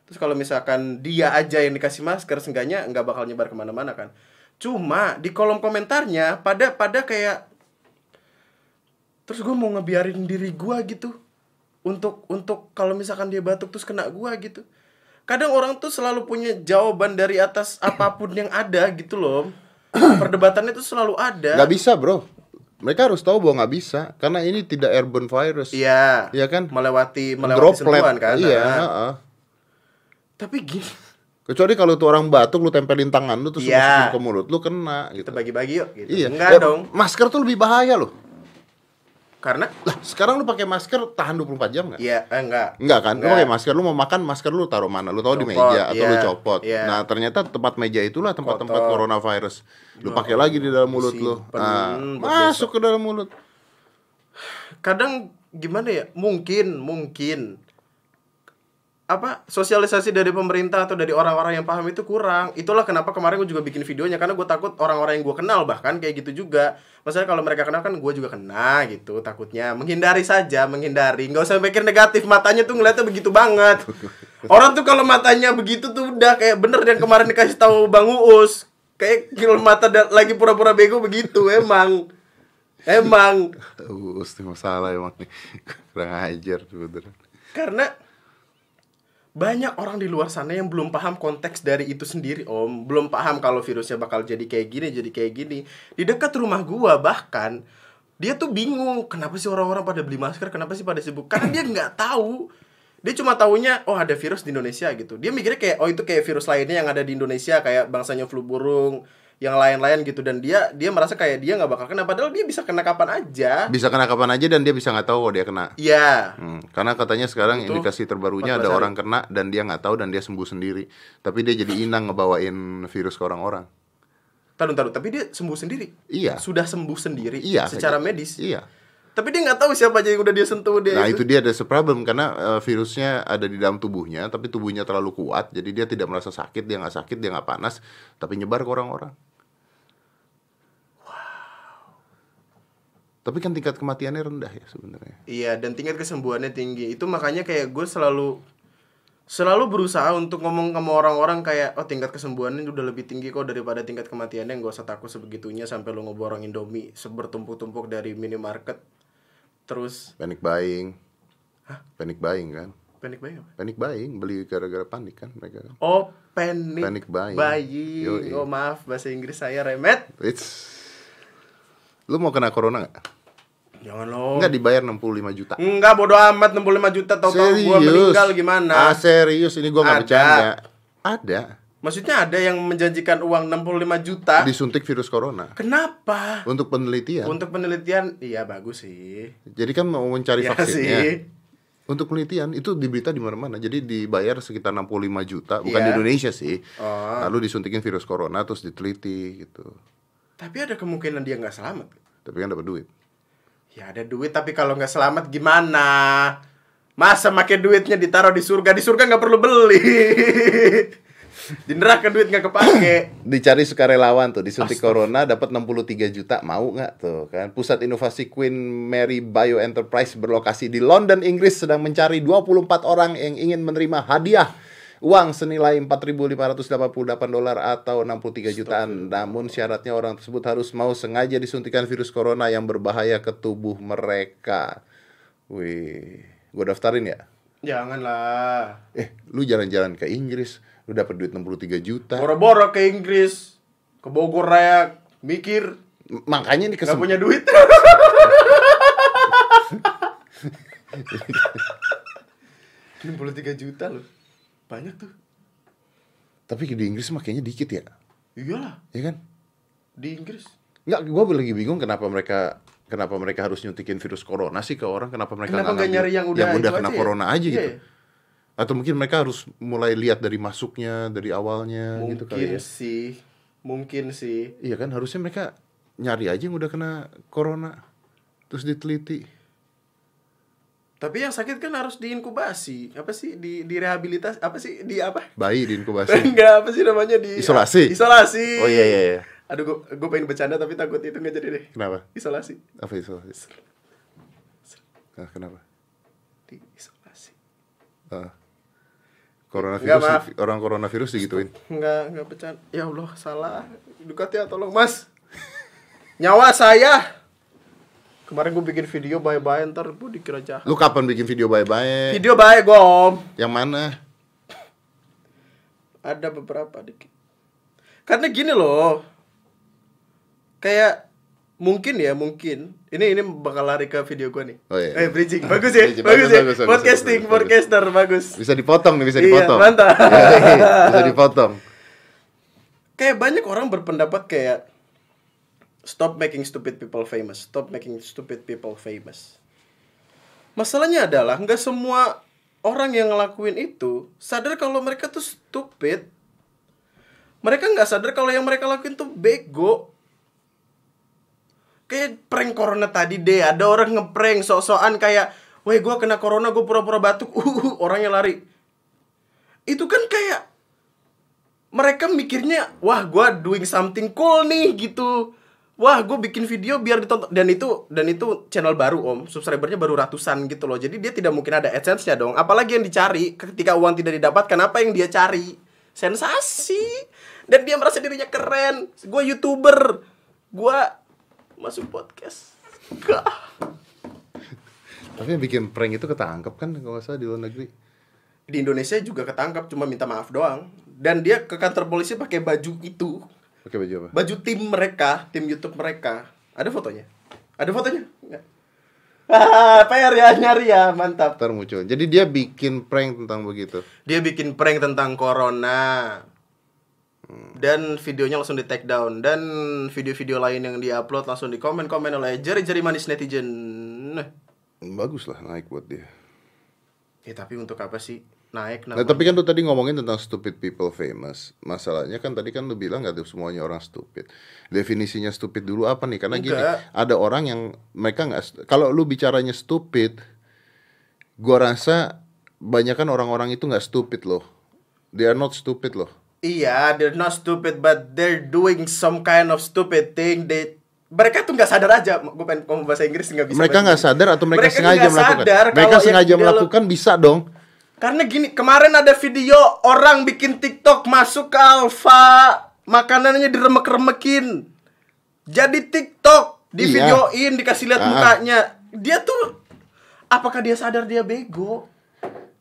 Terus kalau misalkan dia aja yang dikasih masker seenggaknya nggak bakal nyebar ke mana-mana kan. Cuma di kolom komentarnya pada pada kayak terus gue mau ngebiarin diri gue gitu untuk untuk kalau misalkan dia batuk terus kena gue gitu kadang orang tuh selalu punya jawaban dari atas apa pun yang ada gitu loh perdebatannya tuh selalu ada Nggak bisa, Bro. Mereka harus tahu bahwa nggak bisa karena ini tidak airborne virus. iya Iya kan? melewati melewati Droplet. sentuhan kan Iya, Nah. heeh. tapi gini Kecuali kalau tuh orang batuk lu tempelin tangan lu terus Iya. masukin ke mulut lu kena gitu. kita bagi-bagi yuk gitu Iya. enggak Ya, dong Masker tuh lebih bahaya loh. Karena Lah, sekarang lu pakai masker tahan 24 jam nggak? iya eh, enggak Enggak kan? Lu Enggak. pakai masker, lu mau makan masker lu taruh mana? Lu tahu di meja atau lu iya, copot. iya. Nah, ternyata tempat meja itulah tempat-tempat coronavirus. Lu pakai lagi di dalam mulut lu. Nah, masuk ke dalam mulut. kadang gimana ya mungkin mungkin apa sosialisasi dari pemerintah atau dari orang-orang yang paham itu kurang. Itulah kenapa kemarin gue juga bikin videonya karena gue takut orang-orang yang gue kenal bahkan kayak gitu juga. Maksudnya kalau mereka kenal kan gue juga kena gitu takutnya. Menghindari saja menghindari. Nggak usah mikir negatif matanya tuh ngeliatnya begitu banget. Orang tuh kalau matanya begitu tuh udah kayak bener yang kemarin dikasih tahu bang uus. Kayak kalau mata lagi pura-pura bego begitu emang. Emang. Uh, ini masalah emang nih. Kurang ajar sebenernya. Karena banyak orang di luar sana yang belum paham konteks dari itu sendiri, Om. Belum paham kalau virusnya bakal jadi kayak gini, jadi kayak gini. Di dekat rumah gua bahkan dia tuh bingung, kenapa sih orang-orang pada beli masker, kenapa sih pada sibuk? Karena dia nggak tahu. Dia cuma taunya oh ada virus di Indonesia gitu. Dia mikirnya kayak oh itu kayak virus lainnya yang ada di Indonesia kayak bangsanya flu burung, yang lain-lain gitu dan dia dia merasa kayak dia nggak bakal kena padahal dia bisa kena kapan aja. Bisa kena kapan aja dan dia bisa nggak tahu kalau dia kena. Iya. Hmm, karena katanya sekarang Itu indikasi terbarunya 14 ada hari. orang kena dan dia nggak tahu dan dia sembuh sendiri. Tapi dia jadi inang ngebawain virus ke orang-orang. Taruh, taruh, tapi dia sembuh sendiri. Iya. Sudah sembuh sendiri. Iya. Secara kayak- medis. Iya. Tapi dia nggak tahu siapa aja yang udah dia sentuh dia. Nah itu dia ada problem karena eh, virusnya ada di dalam tubuhnya, tapi tubuhnya terlalu kuat, jadi dia tidak merasa sakit, dia nggak sakit, dia nggak panas, tapi nyebar ke orang-orang. Tapi kan tingkat kematiannya rendah ya sebenarnya. Iya, dan tingkat kesembuhannya tinggi. Itu makanya kayak gue selalu selalu berusaha untuk ngomong sama orang-orang kayak oh tingkat kesembuhannya udah lebih tinggi kok daripada tingkat kematiannya nggak usah takut sebegitunya sampai lu ngeborong Indomie sebertumpuk-tumpuk dari minimarket terus Panic buying. Panic buying kan? Panic buying apa? Panic buying beli gara-gara panik kan mereka kan? Oh, panic, Panic buying. buying. Oh, maaf bahasa Inggris saya remet. It's Lu mau kena corona nggak? Jangan lo. Nggak dibayar 65 juta. Enggak bodo amat 65 juta tahu-tahu gua meninggal gimana? Ah, serius ini gua nggak bercanda. Ada. Maksudnya ada yang menjanjikan uang 65 juta. Disuntik virus corona Kenapa? untuk penelitian. Untuk penelitian, iya bagus sih. Jadi kan mau mencari Iya vaksinnya. sih. Untuk penelitian itu di berita di mana-mana. Jadi dibayar sekitar 65 juta, bukan Iya. di Indonesia sih. Oh. Lalu disuntikin virus corona terus diteliti gitu. Tapi ada kemungkinan dia nggak selamat. Tapi kan dapat duit. Ya ada duit tapi kalau nggak selamat gimana? Masa make duitnya ditaruh di surga? Di surga nggak perlu beli. di neraka duit nggak kepake. Dicari sukarelawan tuh, disuntik corona dapat 63 juta, mau nggak tuh kan? Pusat Inovasi Queen Mary Bio Enterprise berlokasi di London, Inggris sedang mencari 24 orang yang ingin menerima hadiah uang senilai 4.588 dolar atau 63 jutaan. Namun syaratnya orang tersebut harus mau sengaja disuntikan virus corona yang berbahaya ke tubuh mereka. Wih, gua daftarin ya? Janganlah. Eh, lu jalan-jalan ke Inggris, lu dapat duit 63 juta. Boro-boro ke Inggris, ke Bogor Raya, mikir M- Makanya ini nggak kesem- punya duit. Puluh tiga juta loh, banyak tuh. Tapi di Inggris mah kayaknya dikit ya. Iyalah Ya kan? di Inggris. Enggak, gua lagi bingung kenapa mereka kenapa mereka harus nyuntikin virus corona sih ke orang? Kenapa mereka Kenapa nggak nyari yang udah itu kena aja ya? corona aja Iya, gitu? iya. Atau mungkin mereka harus mulai lihat dari masuknya, dari awalnya gitu kali Mungkin ya. sih, mungkin sih. Iya kan, harusnya mereka nyari aja yang udah kena corona terus diteliti. Tapi yang sakit kan harus diinkubasi. Apa sih di direhabilitas? Apa sih di apa? Bayi diinkubasi. Enggak, apa sih namanya di Isolasi? Isolasi. Oh iya iya iya. Aduh, gue gue pengen bercanda tapi takut itu nggak jadi deh. Kenapa? Isolasi. Apa isolasi? Nah, kenapa? Di isolasi. Ah. Coronavirus, Nggak, maaf. orang coronavirus digituin. Enggak, enggak bercanda. Ya Allah, salah. Dukat ya, tolong Mas. Nyawa saya. Kemarin gue bikin video bye-bye ntar gue dikira jahat. Lu kapan bikin video bye-bye? Video bye gue om. Yang mana? Ada beberapa dikit. Karena gini loh. Kayak mungkin ya, mungkin. Ini ini bakal lari ke video gue nih. Oh, iya. Eh bridging. Bagus ya. Bridging. bagus, Bagus, ya. bagus, bagus, Podcasting, bagus, podcaster bagus. Bisa dipotong nih, bisa Iya, dipotong. mantap. Yoi, bisa dipotong. Kayak banyak orang berpendapat kayak stop making stupid people famous, stop making stupid people famous. Masalahnya adalah nggak semua orang yang ngelakuin itu sadar kalau mereka tuh stupid. Mereka nggak sadar kalau yang mereka lakuin tuh bego. Kayak prank corona tadi deh, ada orang ngeprank sok-sokan kayak, "Woi, gua kena corona, gue pura-pura batuk." Uh, orangnya lari. Itu kan kayak mereka mikirnya wah gua doing something cool nih gitu wah gue bikin video biar ditonton dan itu dan itu channel baru om. Subscribernya baru ratusan gitu loh. Jadi dia tidak mungkin ada adsense nya dong. Apalagi yang dicari ketika uang tidak didapatkan apa yang dia cari? Sensasi. Dan dia merasa dirinya keren. Gue youtuber. Gue masuk podcast. Gak. Tapi yang bikin prank itu ketangkep kan kalau nggak salah di luar negeri. di Indonesia juga ketangkap cuma minta maaf doang. Dan dia ke kantor polisi pakai baju itu Pakai baju apa? baju tim mereka, tim YouTube mereka. Ada fotonya? Ada fotonya? Enggak. Ah, PR ya, nyari ya, mantap. Ntar muncul. Jadi dia bikin prank tentang begitu. Dia bikin prank tentang corona. Dan videonya langsung di take down dan video-video lain yang dia-upload langsung di komen-komen oleh jari-jari manis netizen. Nah, Bagus lah naik buat dia. ya tapi untuk apa sih naik Nah, nama? tapi kan lu tadi ngomongin tentang stupid people famous. Masalahnya kan tadi kan lu bilang gak semuanya orang stupid. Definisinya stupid dulu apa nih? Karena gini, Enggak. ada orang yang mereka nggak kalau lu bicaranya stupid, gua rasa banyak kan orang-orang itu nggak stupid loh. They are not stupid loh. Iya, they're not stupid but they're doing some kind of stupid thing. They mereka tuh nggak sadar aja. Gue pengen ngomong bahasa Inggris nggak bisa. mereka nggak sadar atau mereka, Mereka sengaja melakukan. sadar mereka sengaja melakukan bisa dong. Karena gini, kemarin ada video orang bikin TikTok masuk ke Alfa, makanannya diremek-remekin. Jadi TikTok, di Iya. videoin, dikasih lihat Ah. mukanya. Dia tuh Apakah dia sadar dia bego?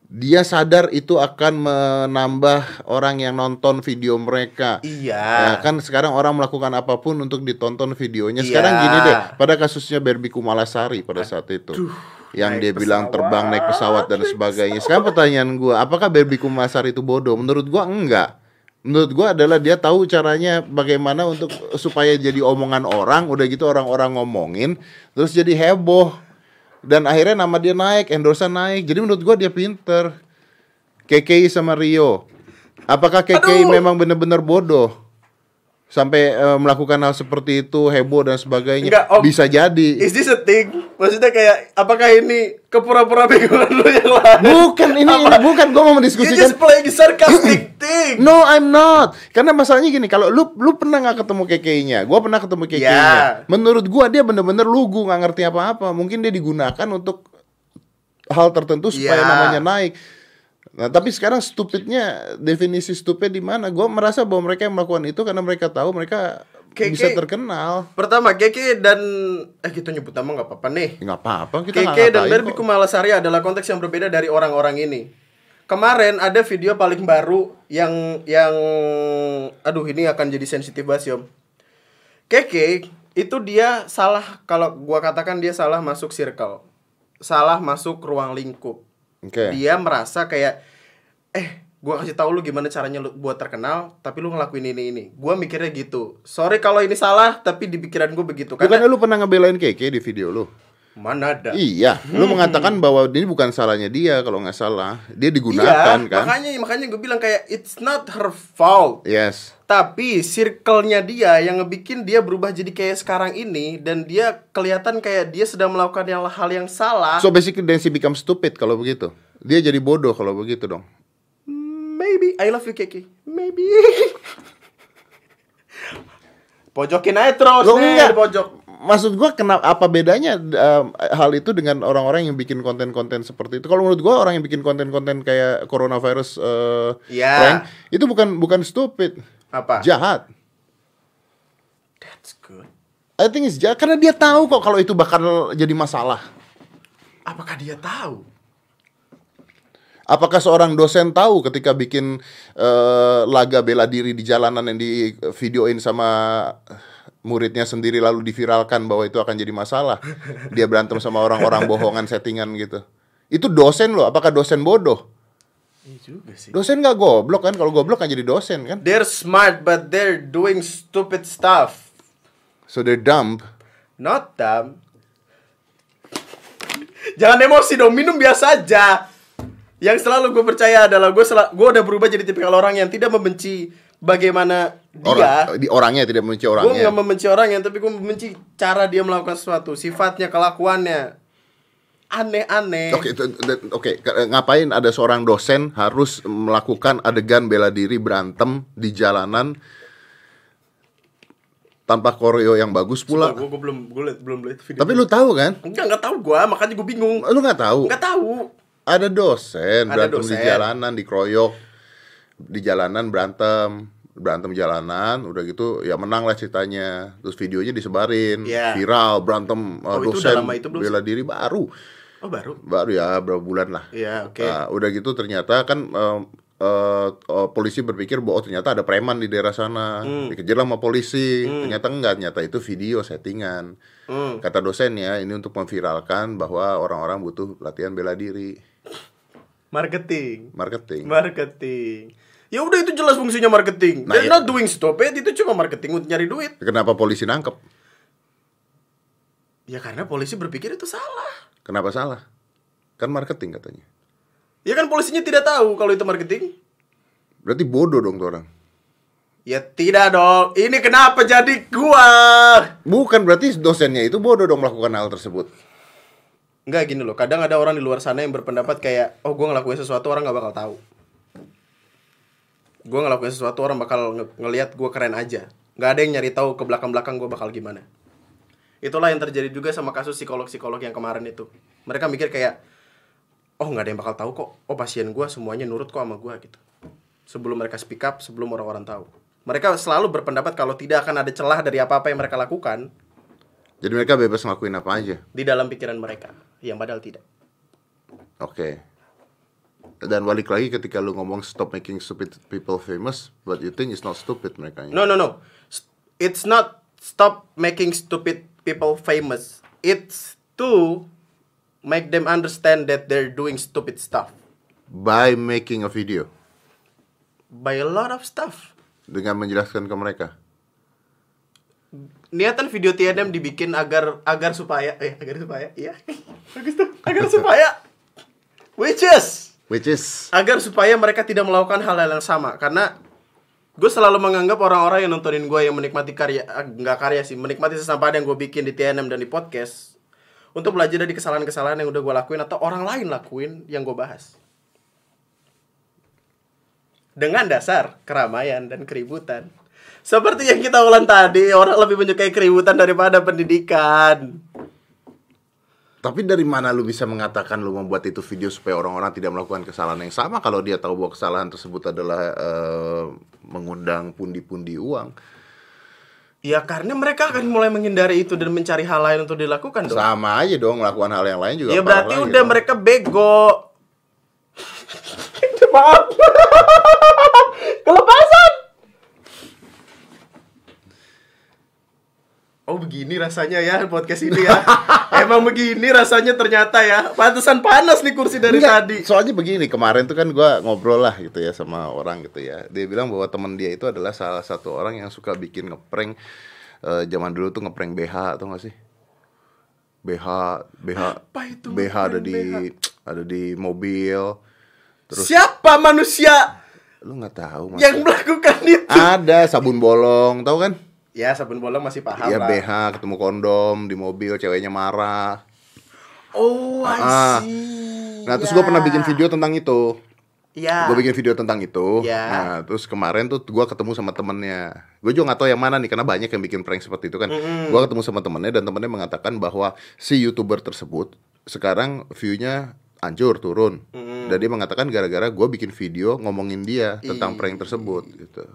Dia sadar itu akan menambah orang yang nonton video mereka. Iya. Ya, kan sekarang orang melakukan apa pun untuk ditonton videonya. Iya. Sekarang gini deh, pada kasusnya Barbie Kumalasari pada saat itu. Yang naik dia bilang pesawat, terbang naik pesawat dan sebagainya. Sekarang pertanyaan gua, apakah Barbie Kumalasari itu bodoh? Menurut gua enggak. Menurut gua adalah dia tahu caranya bagaimana untuk supaya jadi omongan orang, udah gitu orang-orang ngomongin, terus jadi heboh. Dan akhirnya nama dia naik, endorsean naik. Jadi menurut gua dia pinter. KKI sama Rio. Apakah KKI Aduh. memang benar-benar bodoh? Sampai eh, melakukan hal seperti itu, heboh dan sebagainya. Enggak, Om. Bisa jadi. Is this a thing? Maksudnya kayak apakah ini kepura-pura begoan lu yang lain? Bukan ini, ini bukan gua mau You mendiskusikan. just playing sarcastic thing. No, I'm not. Karena masalahnya gini, kalau lu lu pernah nggak ketemu KKI-nya? Gua pernah ketemu. Ya. Menurut gua dia bener-bener lugu, nggak ngerti apa-apa. Mungkin dia digunakan untuk hal tertentu supaya Ya. namanya naik. Nah, tapi sekarang stupidnya definisi stupid di mana? Gua merasa bahwa mereka yang melakukan itu karena mereka tahu mereka KK. bisa terkenal. Pertama, Keke dan eh kita nyebut nama nggak apa-apa nih. Nggak apa-apa, kita Keke dan Barbie. Kumalasari adalah konteks yang berbeda dari orang-orang ini. Kemarin ada video paling baru yang yang aduh ini akan jadi sensitif banget Yom. Keke itu dia salah kalau gua katakan dia salah masuk circle. Salah masuk ruang lingkup. Oke. Dia merasa kayak eh gua kasih tahu lu gimana caranya lu buat terkenal tapi lu ngelakuin ini ini. Gua mikirnya gitu. Sorry kalau ini salah tapi di pikiran gue begitu Bukannya karena lu pernah ngebelain KK di video lu? mana ada. Iya, lu mengatakan bahwa ini bukan salahnya dia kalau nggak salah. Dia digunakan iya, kan? makanya makanya gue bilang kayak it's not her fault. Yes. Tapi circle-nya dia yang ngebikin dia berubah jadi kayak sekarang ini dan dia kelihatan kayak dia sedang melakukan yang hal yang salah. So basically she become stupid kalau begitu. Dia jadi bodoh kalau begitu dong. Maybe I love you Kiki. Maybe. Pojokin aja terus Lo nih enggak. di pojok. Maksud gua kenapa apa bedanya um, hal itu dengan orang-orang yang bikin konten-konten seperti itu? Kalau menurut gua orang yang bikin konten-konten kayak coronavirus uh, Iya. prank itu bukan bukan stupid, Apa? jahat. That's good. I think it's jahat karena dia tahu kok kalau itu bakal jadi masalah. Apakah dia tahu? Apakah seorang dosen tahu ketika bikin eh, laga bela diri di jalanan yang di videoin sama muridnya sendiri lalu diviralkan bahwa itu akan jadi masalah? Dia berantem sama orang-orang bohongan settingan gitu. Itu dosen loh. Apakah dosen bodoh? Juga sih. Dosen nggak goblok kan? Kalau goblok kan jadi dosen kan? They're smart but they're doing stupid stuff. So they're dumb. Not dumb. Jangan emosi dong, minum biasa aja. Yang selalu gue percaya adalah gue sel- gue udah berubah jadi tipikal orang yang tidak membenci bagaimana dia. Orang, di orangnya tidak membenci Gue orangnya. nggak membenci orangnya, tapi gue membenci cara dia melakukan sesuatu, sifatnya, kelakuannya, aneh-aneh. Oke, itu- itu- oke. Ke- Ngapain ada seorang dosen harus melakukan adegan bela diri berantem di jalanan tanpa koreo yang bagus pula? Gue belum gue liat- belum lihat video. Tapi lu tahu kan? enggak enggak tahu gue, makanya gue bingung. Lu nggak tahu? Enggak tahu. Ada dosen Ada berantem di dosen. jalanan, dikroyok di jalanan berantem, berantem jalanan, udah gitu ya menang lah ceritanya. Terus videonya disebarin, Iya. viral berantem uh, Oh, itu dosen lama itu belum bela diri baru. Oh baru. Baru ya berapa bulan lah. Iya, oke. Nah, udah gitu ternyata kan eh, eh, eh, polisi berpikir bahwa oh, ternyata ada preman di daerah sana. Hmm. Dikejar sama polisi. Ternyata enggak, ternyata itu video settingan. Hmm. Kata dosennya ini untuk memviralkan bahwa orang-orang butuh latihan bela diri, Marketing. marketing. Marketing. Ya udah itu jelas fungsinya marketing. Nah, They're iya. not doing stupid, itu cuma marketing untuk nyari duit. Kenapa polisi nangkep? Ya karena polisi berpikir itu salah. Kenapa salah? Kan marketing katanya. Ya kan polisinya tidak tahu kalau itu marketing. Berarti bodoh dong tuh orang. Ya tidak dong. Ini kenapa jadi gua? Bukan berarti dosennya itu bodoh dong melakukan hal tersebut. Enggak gini loh. Kadang ada orang di luar sana yang berpendapat kayak, oh gua ngelakuin sesuatu orang nggak bakal tahu. Gua ngelakuin sesuatu orang bakal nge- ngelihat gua keren aja. Nggak ada yang nyari tahu ke belakang-belakang gua bakal gimana. Itulah yang terjadi juga sama kasus psikolog-psikolog yang kemarin itu. Mereka mikir kayak, oh nggak ada yang bakal tahu kok. Oh pasien gua semuanya nurut kok sama gua gitu. Sebelum mereka speak up, sebelum orang-orang tahu. Mereka selalu berpendapat kalau tidak akan ada celah dari apa-apa yang mereka lakukan Jadi mereka bebas ngelakuin apa aja. di dalam pikiran mereka. Yang padahal tidak. Oke. Dan balik lagi ketika lu ngomong stop making stupid people famous, but you think it's not stupid mereka. No, no, no. It's not stop making stupid people famous. It's to make them understand that they're doing stupid stuff By making a video by a lot of stuff. dengan menjelaskan ke mereka. Niatan video TNM dibikin agar agar supaya eh agar supaya iya bagus tuh agar supaya which is Which is agar supaya mereka tidak melakukan hal-hal yang sama karena gue selalu menganggap orang-orang yang nontonin gue yang menikmati karya eh, nggak karya sih menikmati sesampaian yang gue bikin di TNM dan di podcast untuk belajar dari kesalahan-kesalahan yang udah gue lakuin atau orang lain lakuin yang gue bahas. Dengan dasar keramaian dan keributan. Seperti yang kita ulang tadi orang lebih menyukai keributan daripada pendidikan Tapi dari mana lu bisa mengatakan lu membuat itu video supaya orang-orang tidak melakukan kesalahan yang sama kalau dia tahu bahwa kesalahan tersebut adalah eh, mengundang pundi-pundi uang? ya karena mereka akan mulai menghindari itu dan mencari hal lain untuk dilakukan dong Sama aja dong melakukan hal yang lain juga. Ya berarti lagi udah dong. mereka bego. Maaf. Kelepasan. Oh begini rasanya ya podcast ini ya. Emang begini rasanya ternyata ya. Pantesan panas nih kursi dari Enggak, tadi. Soalnya begini, kemarin tuh kan gua ngobrol lah gitu ya sama orang gitu ya. Dia bilang bahwa teman dia itu adalah salah satu orang yang suka bikin ngeprank eh, zaman dulu tuh ngeprank BH atau gak sih? BH, BH, Apa itu BH ada di ada di mobil. Terus Siapa manusia lu nggak tahu Mas? yang melakukan itu? Ada sabun bolong, tahu kan? Ya sabun bolong masih paham Iya lah. BH ketemu kondom di mobil, ceweknya marah. Oh, I Ah. see. Nah, terus Ya. gue pernah bikin video tentang itu. Ya. Gue bikin video tentang itu. Ya. Nah, terus kemarin tuh gue ketemu sama temennya. Gue juga gak tahu yang mana nih, karena banyak yang bikin prank seperti itu kan. Gue ketemu sama temennya dan temennya mengatakan bahwa si youtuber tersebut sekarang view-nya hancur turun. Dan dia mengatakan gara-gara gue bikin video ngomongin dia tentang prank tersebut gitu.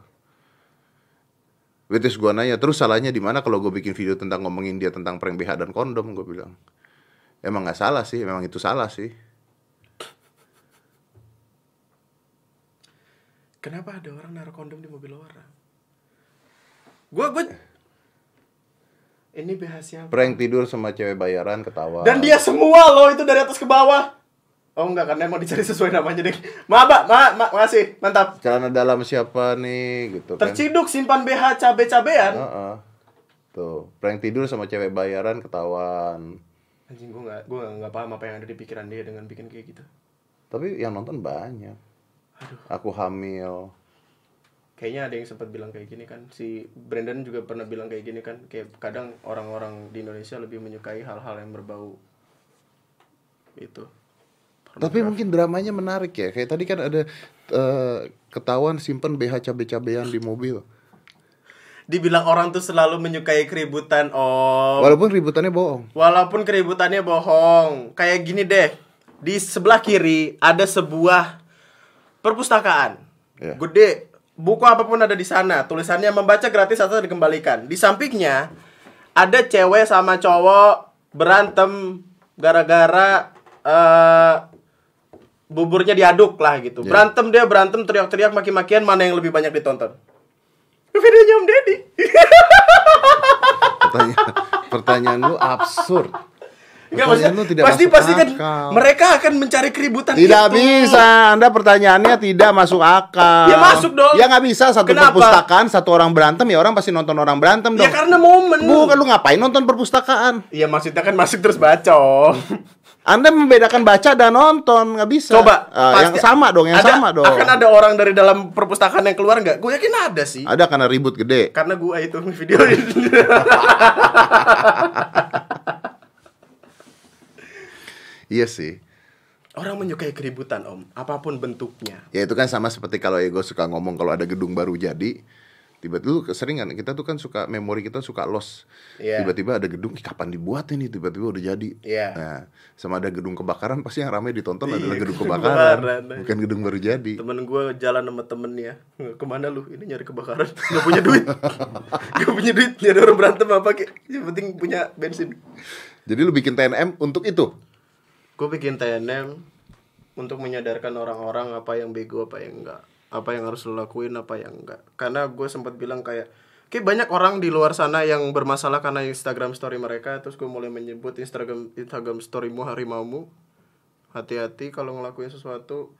Which is gue nanya, terus salahnya di mana kalau gue bikin video tentang ngomongin dia tentang prank BH dan kondom? Gue bilang, emang nggak salah sih, memang itu salah sih. Kenapa ada orang naruh kondom di mobil orang? Gua gua ini BH siapa? Prank tidur sama cewek bayaran ketawa. Dan dia semua loh itu dari atas ke bawah. Oh enggak karena emang dicari sesuai namanya deh. Maaf, Pak. Ma, ma, makasih. Mantap. celana dalam siapa nih gitu kan. Terciduk simpan BH cabe-cabean. Heeh. Tuh, prank tidur sama cewek bayaran ketahuan. Anjing gua enggak gua enggak paham apa yang ada di pikiran dia dengan bikin kayak gitu. Tapi yang nonton banyak. Aduh. Aku hamil. Kayaknya ada yang sempat bilang kayak gini kan. Si Brandon juga pernah bilang kayak gini kan. Kayak kadang orang-orang di Indonesia lebih menyukai hal-hal yang berbau itu. Tapi mungkin dramanya menarik ya. Kayak tadi kan ada eh, ketahuan simpen BH cabe-cabean di mobil. Dibilang orang tuh selalu menyukai keributan, om. Walaupun ributannya bohong. Walaupun keributannya bohong. Kayak gini deh. Di sebelah kiri ada sebuah perpustakaan. Ya. Gede. Buku apa pun ada di sana. Tulisannya membaca gratis atau dikembalikan. Di sampingnya ada cewek sama cowok berantem gara-gara eh buburnya diaduk lah gitu. Ya. Berantem dia berantem teriak-teriak maki-makian mana yang lebih banyak ditonton? Videonya Om Deddy. Pertanyaan, pertanyaan lu absurd. Enggak maksudnya lu tidak pasti pasti kan mereka akan mencari keributan Tidak itu. bisa, Anda pertanyaannya tidak masuk akal. Ya, masuk dong. Ya nggak bisa satu Kenapa? perpustakaan satu orang berantem ya orang pasti nonton orang berantem dong. Ya karena momen. Bukan lu ngapain nonton perpustakaan? Iya maksudnya kan masuk terus baca. Anda membedakan baca dan nonton nggak bisa. Coba Eh, yang sama dong, yang ada- sama dong. Akan ada orang dari dalam perpustakaan yang keluar nggak? Gue yakin ada sih. Ada karena ribut gede. Karena gue itu video ini. Iya sih. Orang menyukai keributan om, apa pun bentuknya. Ya itu kan sama seperti kalau ego suka ngomong kalau ada gedung baru jadi, tiba-tiba keseringan kita tuh kan suka memori kita suka lost. Iya. Tiba-tiba ada gedung, "Ih, kapan dibuat ini? Tiba-tiba udah jadi. Iya. Nah, sama ada gedung kebakaran pasti yang ramai ditonton Iya, adalah gedung kebakaran, kebakaran. bukan gedung baru jadi. Temen gue jalan sama temennya Ke mana lu? Ini nyari kebakaran Gak punya duit Gak punya duit Nyari orang berantem apa kayak Yang penting punya bensin Jadi lu bikin TNM untuk itu. Gue bikin TNM untuk menyadarkan orang-orang apa yang bego apa yang enggak apa yang harus lo lakuin apa yang enggak. Karena gue sempat bilang kayak kayak banyak orang di luar sana yang bermasalah karena Instagram story mereka terus gue mulai menyebut Instagram Instagram storymu harimaumu. Hati-hati kalau ngelakuin sesuatu.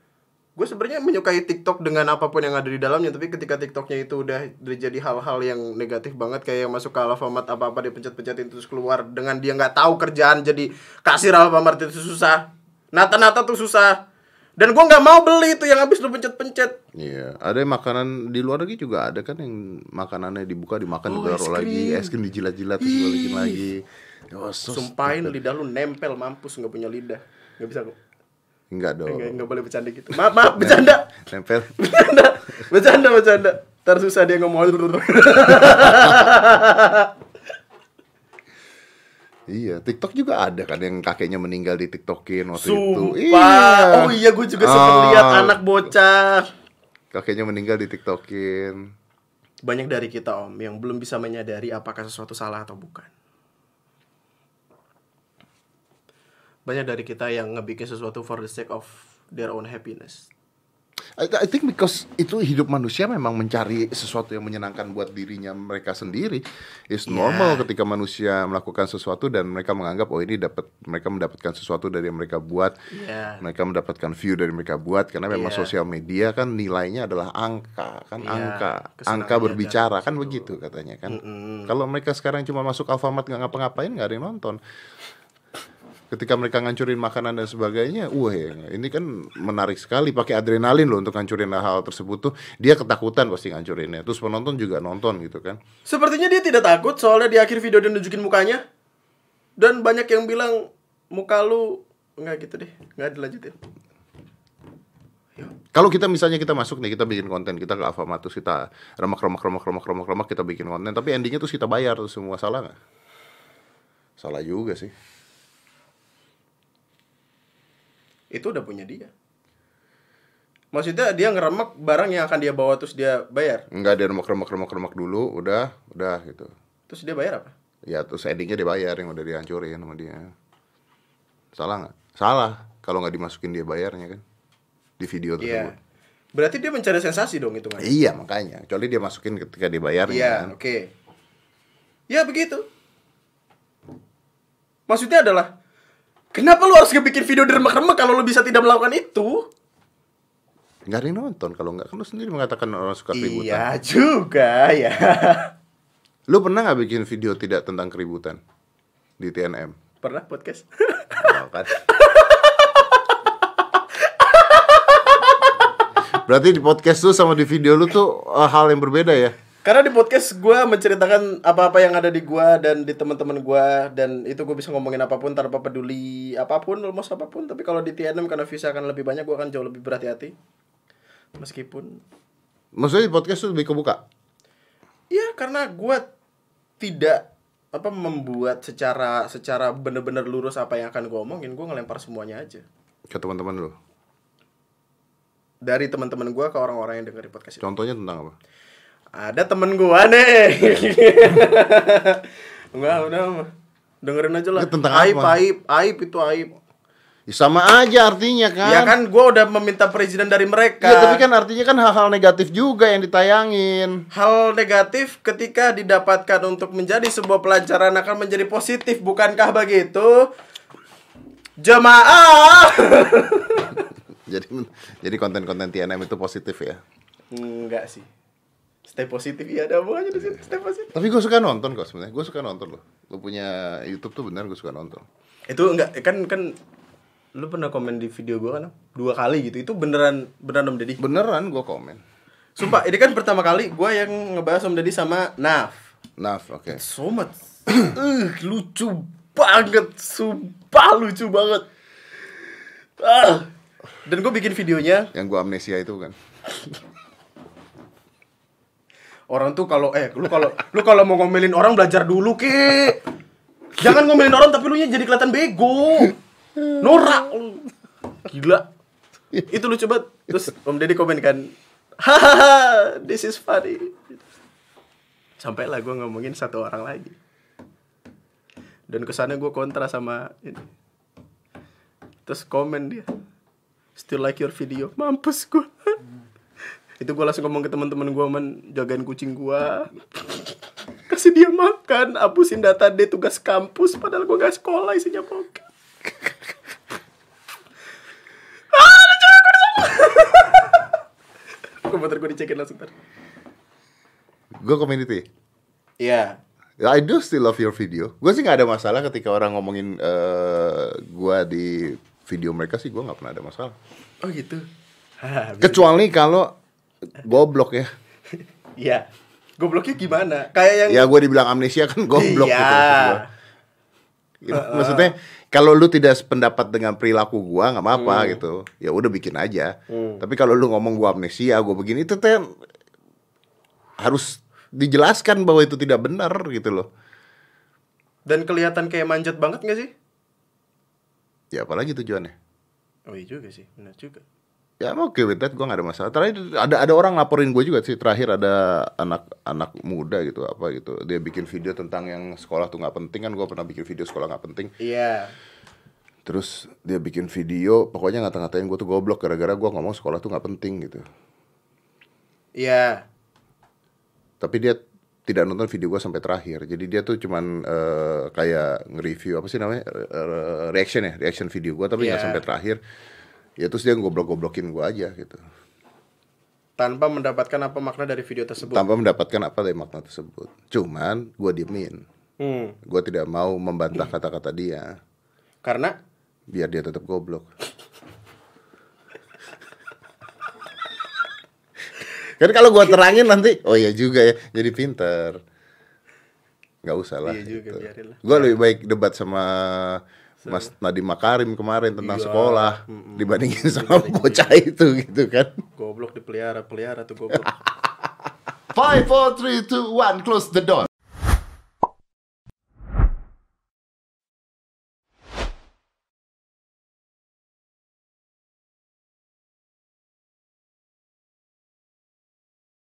Gue sebenarnya menyukai TikTok dengan apa pun yang ada di dalamnya tapi ketika TikToknya itu udah jadi hal-hal yang negatif banget kayak yang masuk ke Alfamart apa-apa dia pencet-pencetin terus keluar dengan dia nggak tahu kerjaan jadi kasir Alfamart itu susah. Nata-nata tuh susah dan gue nggak mau beli itu yang habis lu pencet-pencet. Iya, ada yang makanan di luar negeri juga ada kan yang makanannya dibuka dimakan Oh, ditaruh lagi, es krim dijilat-jilat terus balikin lagi. Oh, so sumpahin lidah lu nempel mampus nggak punya lidah. Nggak bisa kok Enggak dong. nggak nggak boleh bercanda gitu. Maaf maaf bercanda. Nempel. bercanda bercanda bercanda. Ntar susah dia ngomong Iya, TikTok juga ada kan yang kakeknya meninggal di TikTokin waktu Sumpah. itu. Oh iya gue juga sempat Ah. lihat anak bocah. Kakeknya meninggal di TikTokin. Banyak dari kita om yang belum bisa menyadari apakah sesuatu salah atau bukan. Banyak dari kita yang ngebikin sesuatu for the sake of their own happiness. I, I think because itu hidup manusia memang mencari sesuatu yang menyenangkan buat dirinya mereka sendiri. It's normal Yeah. ketika manusia melakukan sesuatu dan mereka menganggap oh ini dapat mereka mendapatkan sesuatu dari yang mereka buat. Iya. Mereka mendapatkan view dari mereka buat karena memang Iya. sosial media kan nilainya adalah angka kan Iya, angka angka berbicara kan begitu katanya kan. Kalau mereka sekarang cuma masuk Alfamart nggak ngapa-ngapain nggak ada yang nonton. Ketika mereka ngancurin makanan dan sebagainya, wah ya, ini kan menarik sekali pakai adrenalin loh untuk ngancurin hal tersebut tuh. Dia ketakutan pasti ngancurinnya. Terus penonton juga nonton gitu kan. Sepertinya dia tidak takut soalnya di akhir video dia nunjukin mukanya. Dan banyak yang bilang muka lu nggak gitu deh, nggak dilanjutin. Kalau kita misalnya kita masuk nih, kita bikin konten, kita ke Alfamart terus kita remak remak remak remak remak remak kita bikin konten, tapi endingnya terus kita bayar tuh semua salah nggak? Salah juga sih. Itu udah punya dia. Maksudnya dia ngeremek barang yang akan dia bawa terus dia bayar. Enggak dia remak remak remak remak dulu, udah, udah gitu. Terus dia bayar apa? Ya terus endingnya dia bayar yang udah dihancurin sama dia. Salah nggak? Salah. Kalau nggak dimasukin dia bayarnya kan di video tersebut. Iya. Berarti dia mencari sensasi dong itu kan? Iya makanya. Kecuali dia masukin ketika dibayarnya Iya, kan. oke. Ya begitu. Maksudnya adalah kenapa lu harus bikin video remek-remek kalau lu bisa tidak melakukan itu? Nggak ada yang nonton kalau nggak kan lu sendiri mengatakan orang suka keributan. Iya juga ya. Lu pernah nggak bikin video tidak tentang keributan di TNM? Pernah podcast? Oh, kan? Berarti di podcast tuh sama di video lu tuh eh, hal yang berbeda ya? Karena di podcast gue menceritakan apa-apa yang ada di gue dan di teman-teman gue dan itu gue bisa ngomongin apa pun tanpa peduli apa pun, almost apa pun. Tapi kalau di TNM karena visa akan lebih banyak, gue akan jauh lebih berhati-hati. Meskipun, Maksudnya di podcast tuh lebih kebuka? ya karena gue tidak apa membuat secara secara bener-bener lurus apa yang akan gue omongin, gue ngelempar semuanya aja. Ke teman-teman lu? Dari teman-teman gue ke orang-orang yang dengerin podcast itu. Contohnya tentang apa? Ada temen gue nih. Enggak, udah. Dengerin aja lah. Tentang aib, apa? aib, aib itu aib. Ya, sama aja artinya kan? Ya kan gue udah meminta perizinan dari mereka. Ya, tapi kan artinya kan hal-hal negatif juga yang ditayangin. hal negatif ketika didapatkan untuk menjadi sebuah pelajaran akan menjadi positif, bukankah begitu? Jemaah. Jadi jadi konten-konten TNM itu positif ya. Enggak sih. Stay positif ya ada apa aja di situ. Stay positif. Tapi gue suka nonton kok sebenarnya. Gue suka nonton loh. Lu punya YouTube tuh benar gue suka nonton. Itu enggak kan kan lu pernah komen di video gue kan dua kali gitu. Itu beneran beneran Om Deddy. Beneran gue komen. Sumpah, ini kan pertama kali gue yang ngebahas Om Deddy sama Naf. Naf, oke. So much. Uh, lucu banget, sumpah lucu banget. Ah. Dan gue bikin videonya, Yang gue amnesia itu kan. orang tuh kalau eh lu kalau lu kalau mau ngomelin orang belajar dulu ke. Jangan ngomelin orang tapi lu nya jadi kelihatan bego. Norak. lu. Gila. Itu lucu banget. Terus Om Deddy komen kan, hahaha, this is funny. Sampailah gue ngomongin satu orang lagi. Dan ke sana gue kontra sama ini. Terus komen dia. Still like your video. Mampus gua. itu gua langsung ngomong ke teman-teman gua man jagain kucing gua. Kasih dia makan, hapusin data dia tugas kampus padahal gua gak sekolah isinya bokep. ah, ada cewek gua di sana. Komputer gua dicekin langsung tadi. Gue community. Iya. I do still love your video. Gue sih nggak ada masalah ketika orang ngomongin eh gue di video mereka sih gue nggak pernah ada masalah. Oh gitu. Hah, Kecuali kalau goblok ya. Iya. Gobloknya gimana? Kayak yang Ya gue dibilang amnesia kan goblok Iya. gitu. Gitu. Maksudnya kalau lu tidak sependapat dengan perilaku gua nggak apa-apa Hmm. gitu. Ya udah bikin aja. Tapi kalau lu ngomong gua amnesia, gua begini itu teh harus dijelaskan bahwa itu tidak benar gitu loh. Dan kelihatan kayak manjat banget gak sih? Ya apalagi tujuannya? Oh iya juga sih, benar juga. Ya I'm okay with that, gue gak ada masalah. Terakhir ada ada orang laporin gue juga sih. Terakhir ada anak anak muda gitu apa gitu. Dia bikin video tentang yang sekolah tuh nggak penting kan. Gue pernah bikin video sekolah nggak penting. Iya. Terus dia bikin video, pokoknya ngata-ngatain gue tuh goblok gara-gara gue ngomong sekolah tuh nggak penting gitu. Iya. Tapi dia tidak nonton video gue sampai terakhir. Jadi dia tuh cuman eh, kayak nge-review apa sih namanya Eh, reaction ya, reaction video gue tapi nggak Iya. sampai terakhir. Ya terus dia goblok-goblokin gue aja gitu. Tanpa mendapatkan apa makna dari video tersebut. tanpa mendapatkan apa dari makna tersebut. Cuman gue diemin, Hmm. gue tidak mau membantah kata-kata dia, Karena biar dia tetap goblok. kan kalau gue terangin nanti, oh iya juga ya, jadi pinter. Nggak usah lah. Iya lah. Gue lebih baik debat sama Mas Nadiem Makarim kemarin tentang Iya. sekolah dibandingin sama bocah itu gitu kan. goblok dipelihara, pelihara tuh goblok. Five, four, three, two, one, close the door.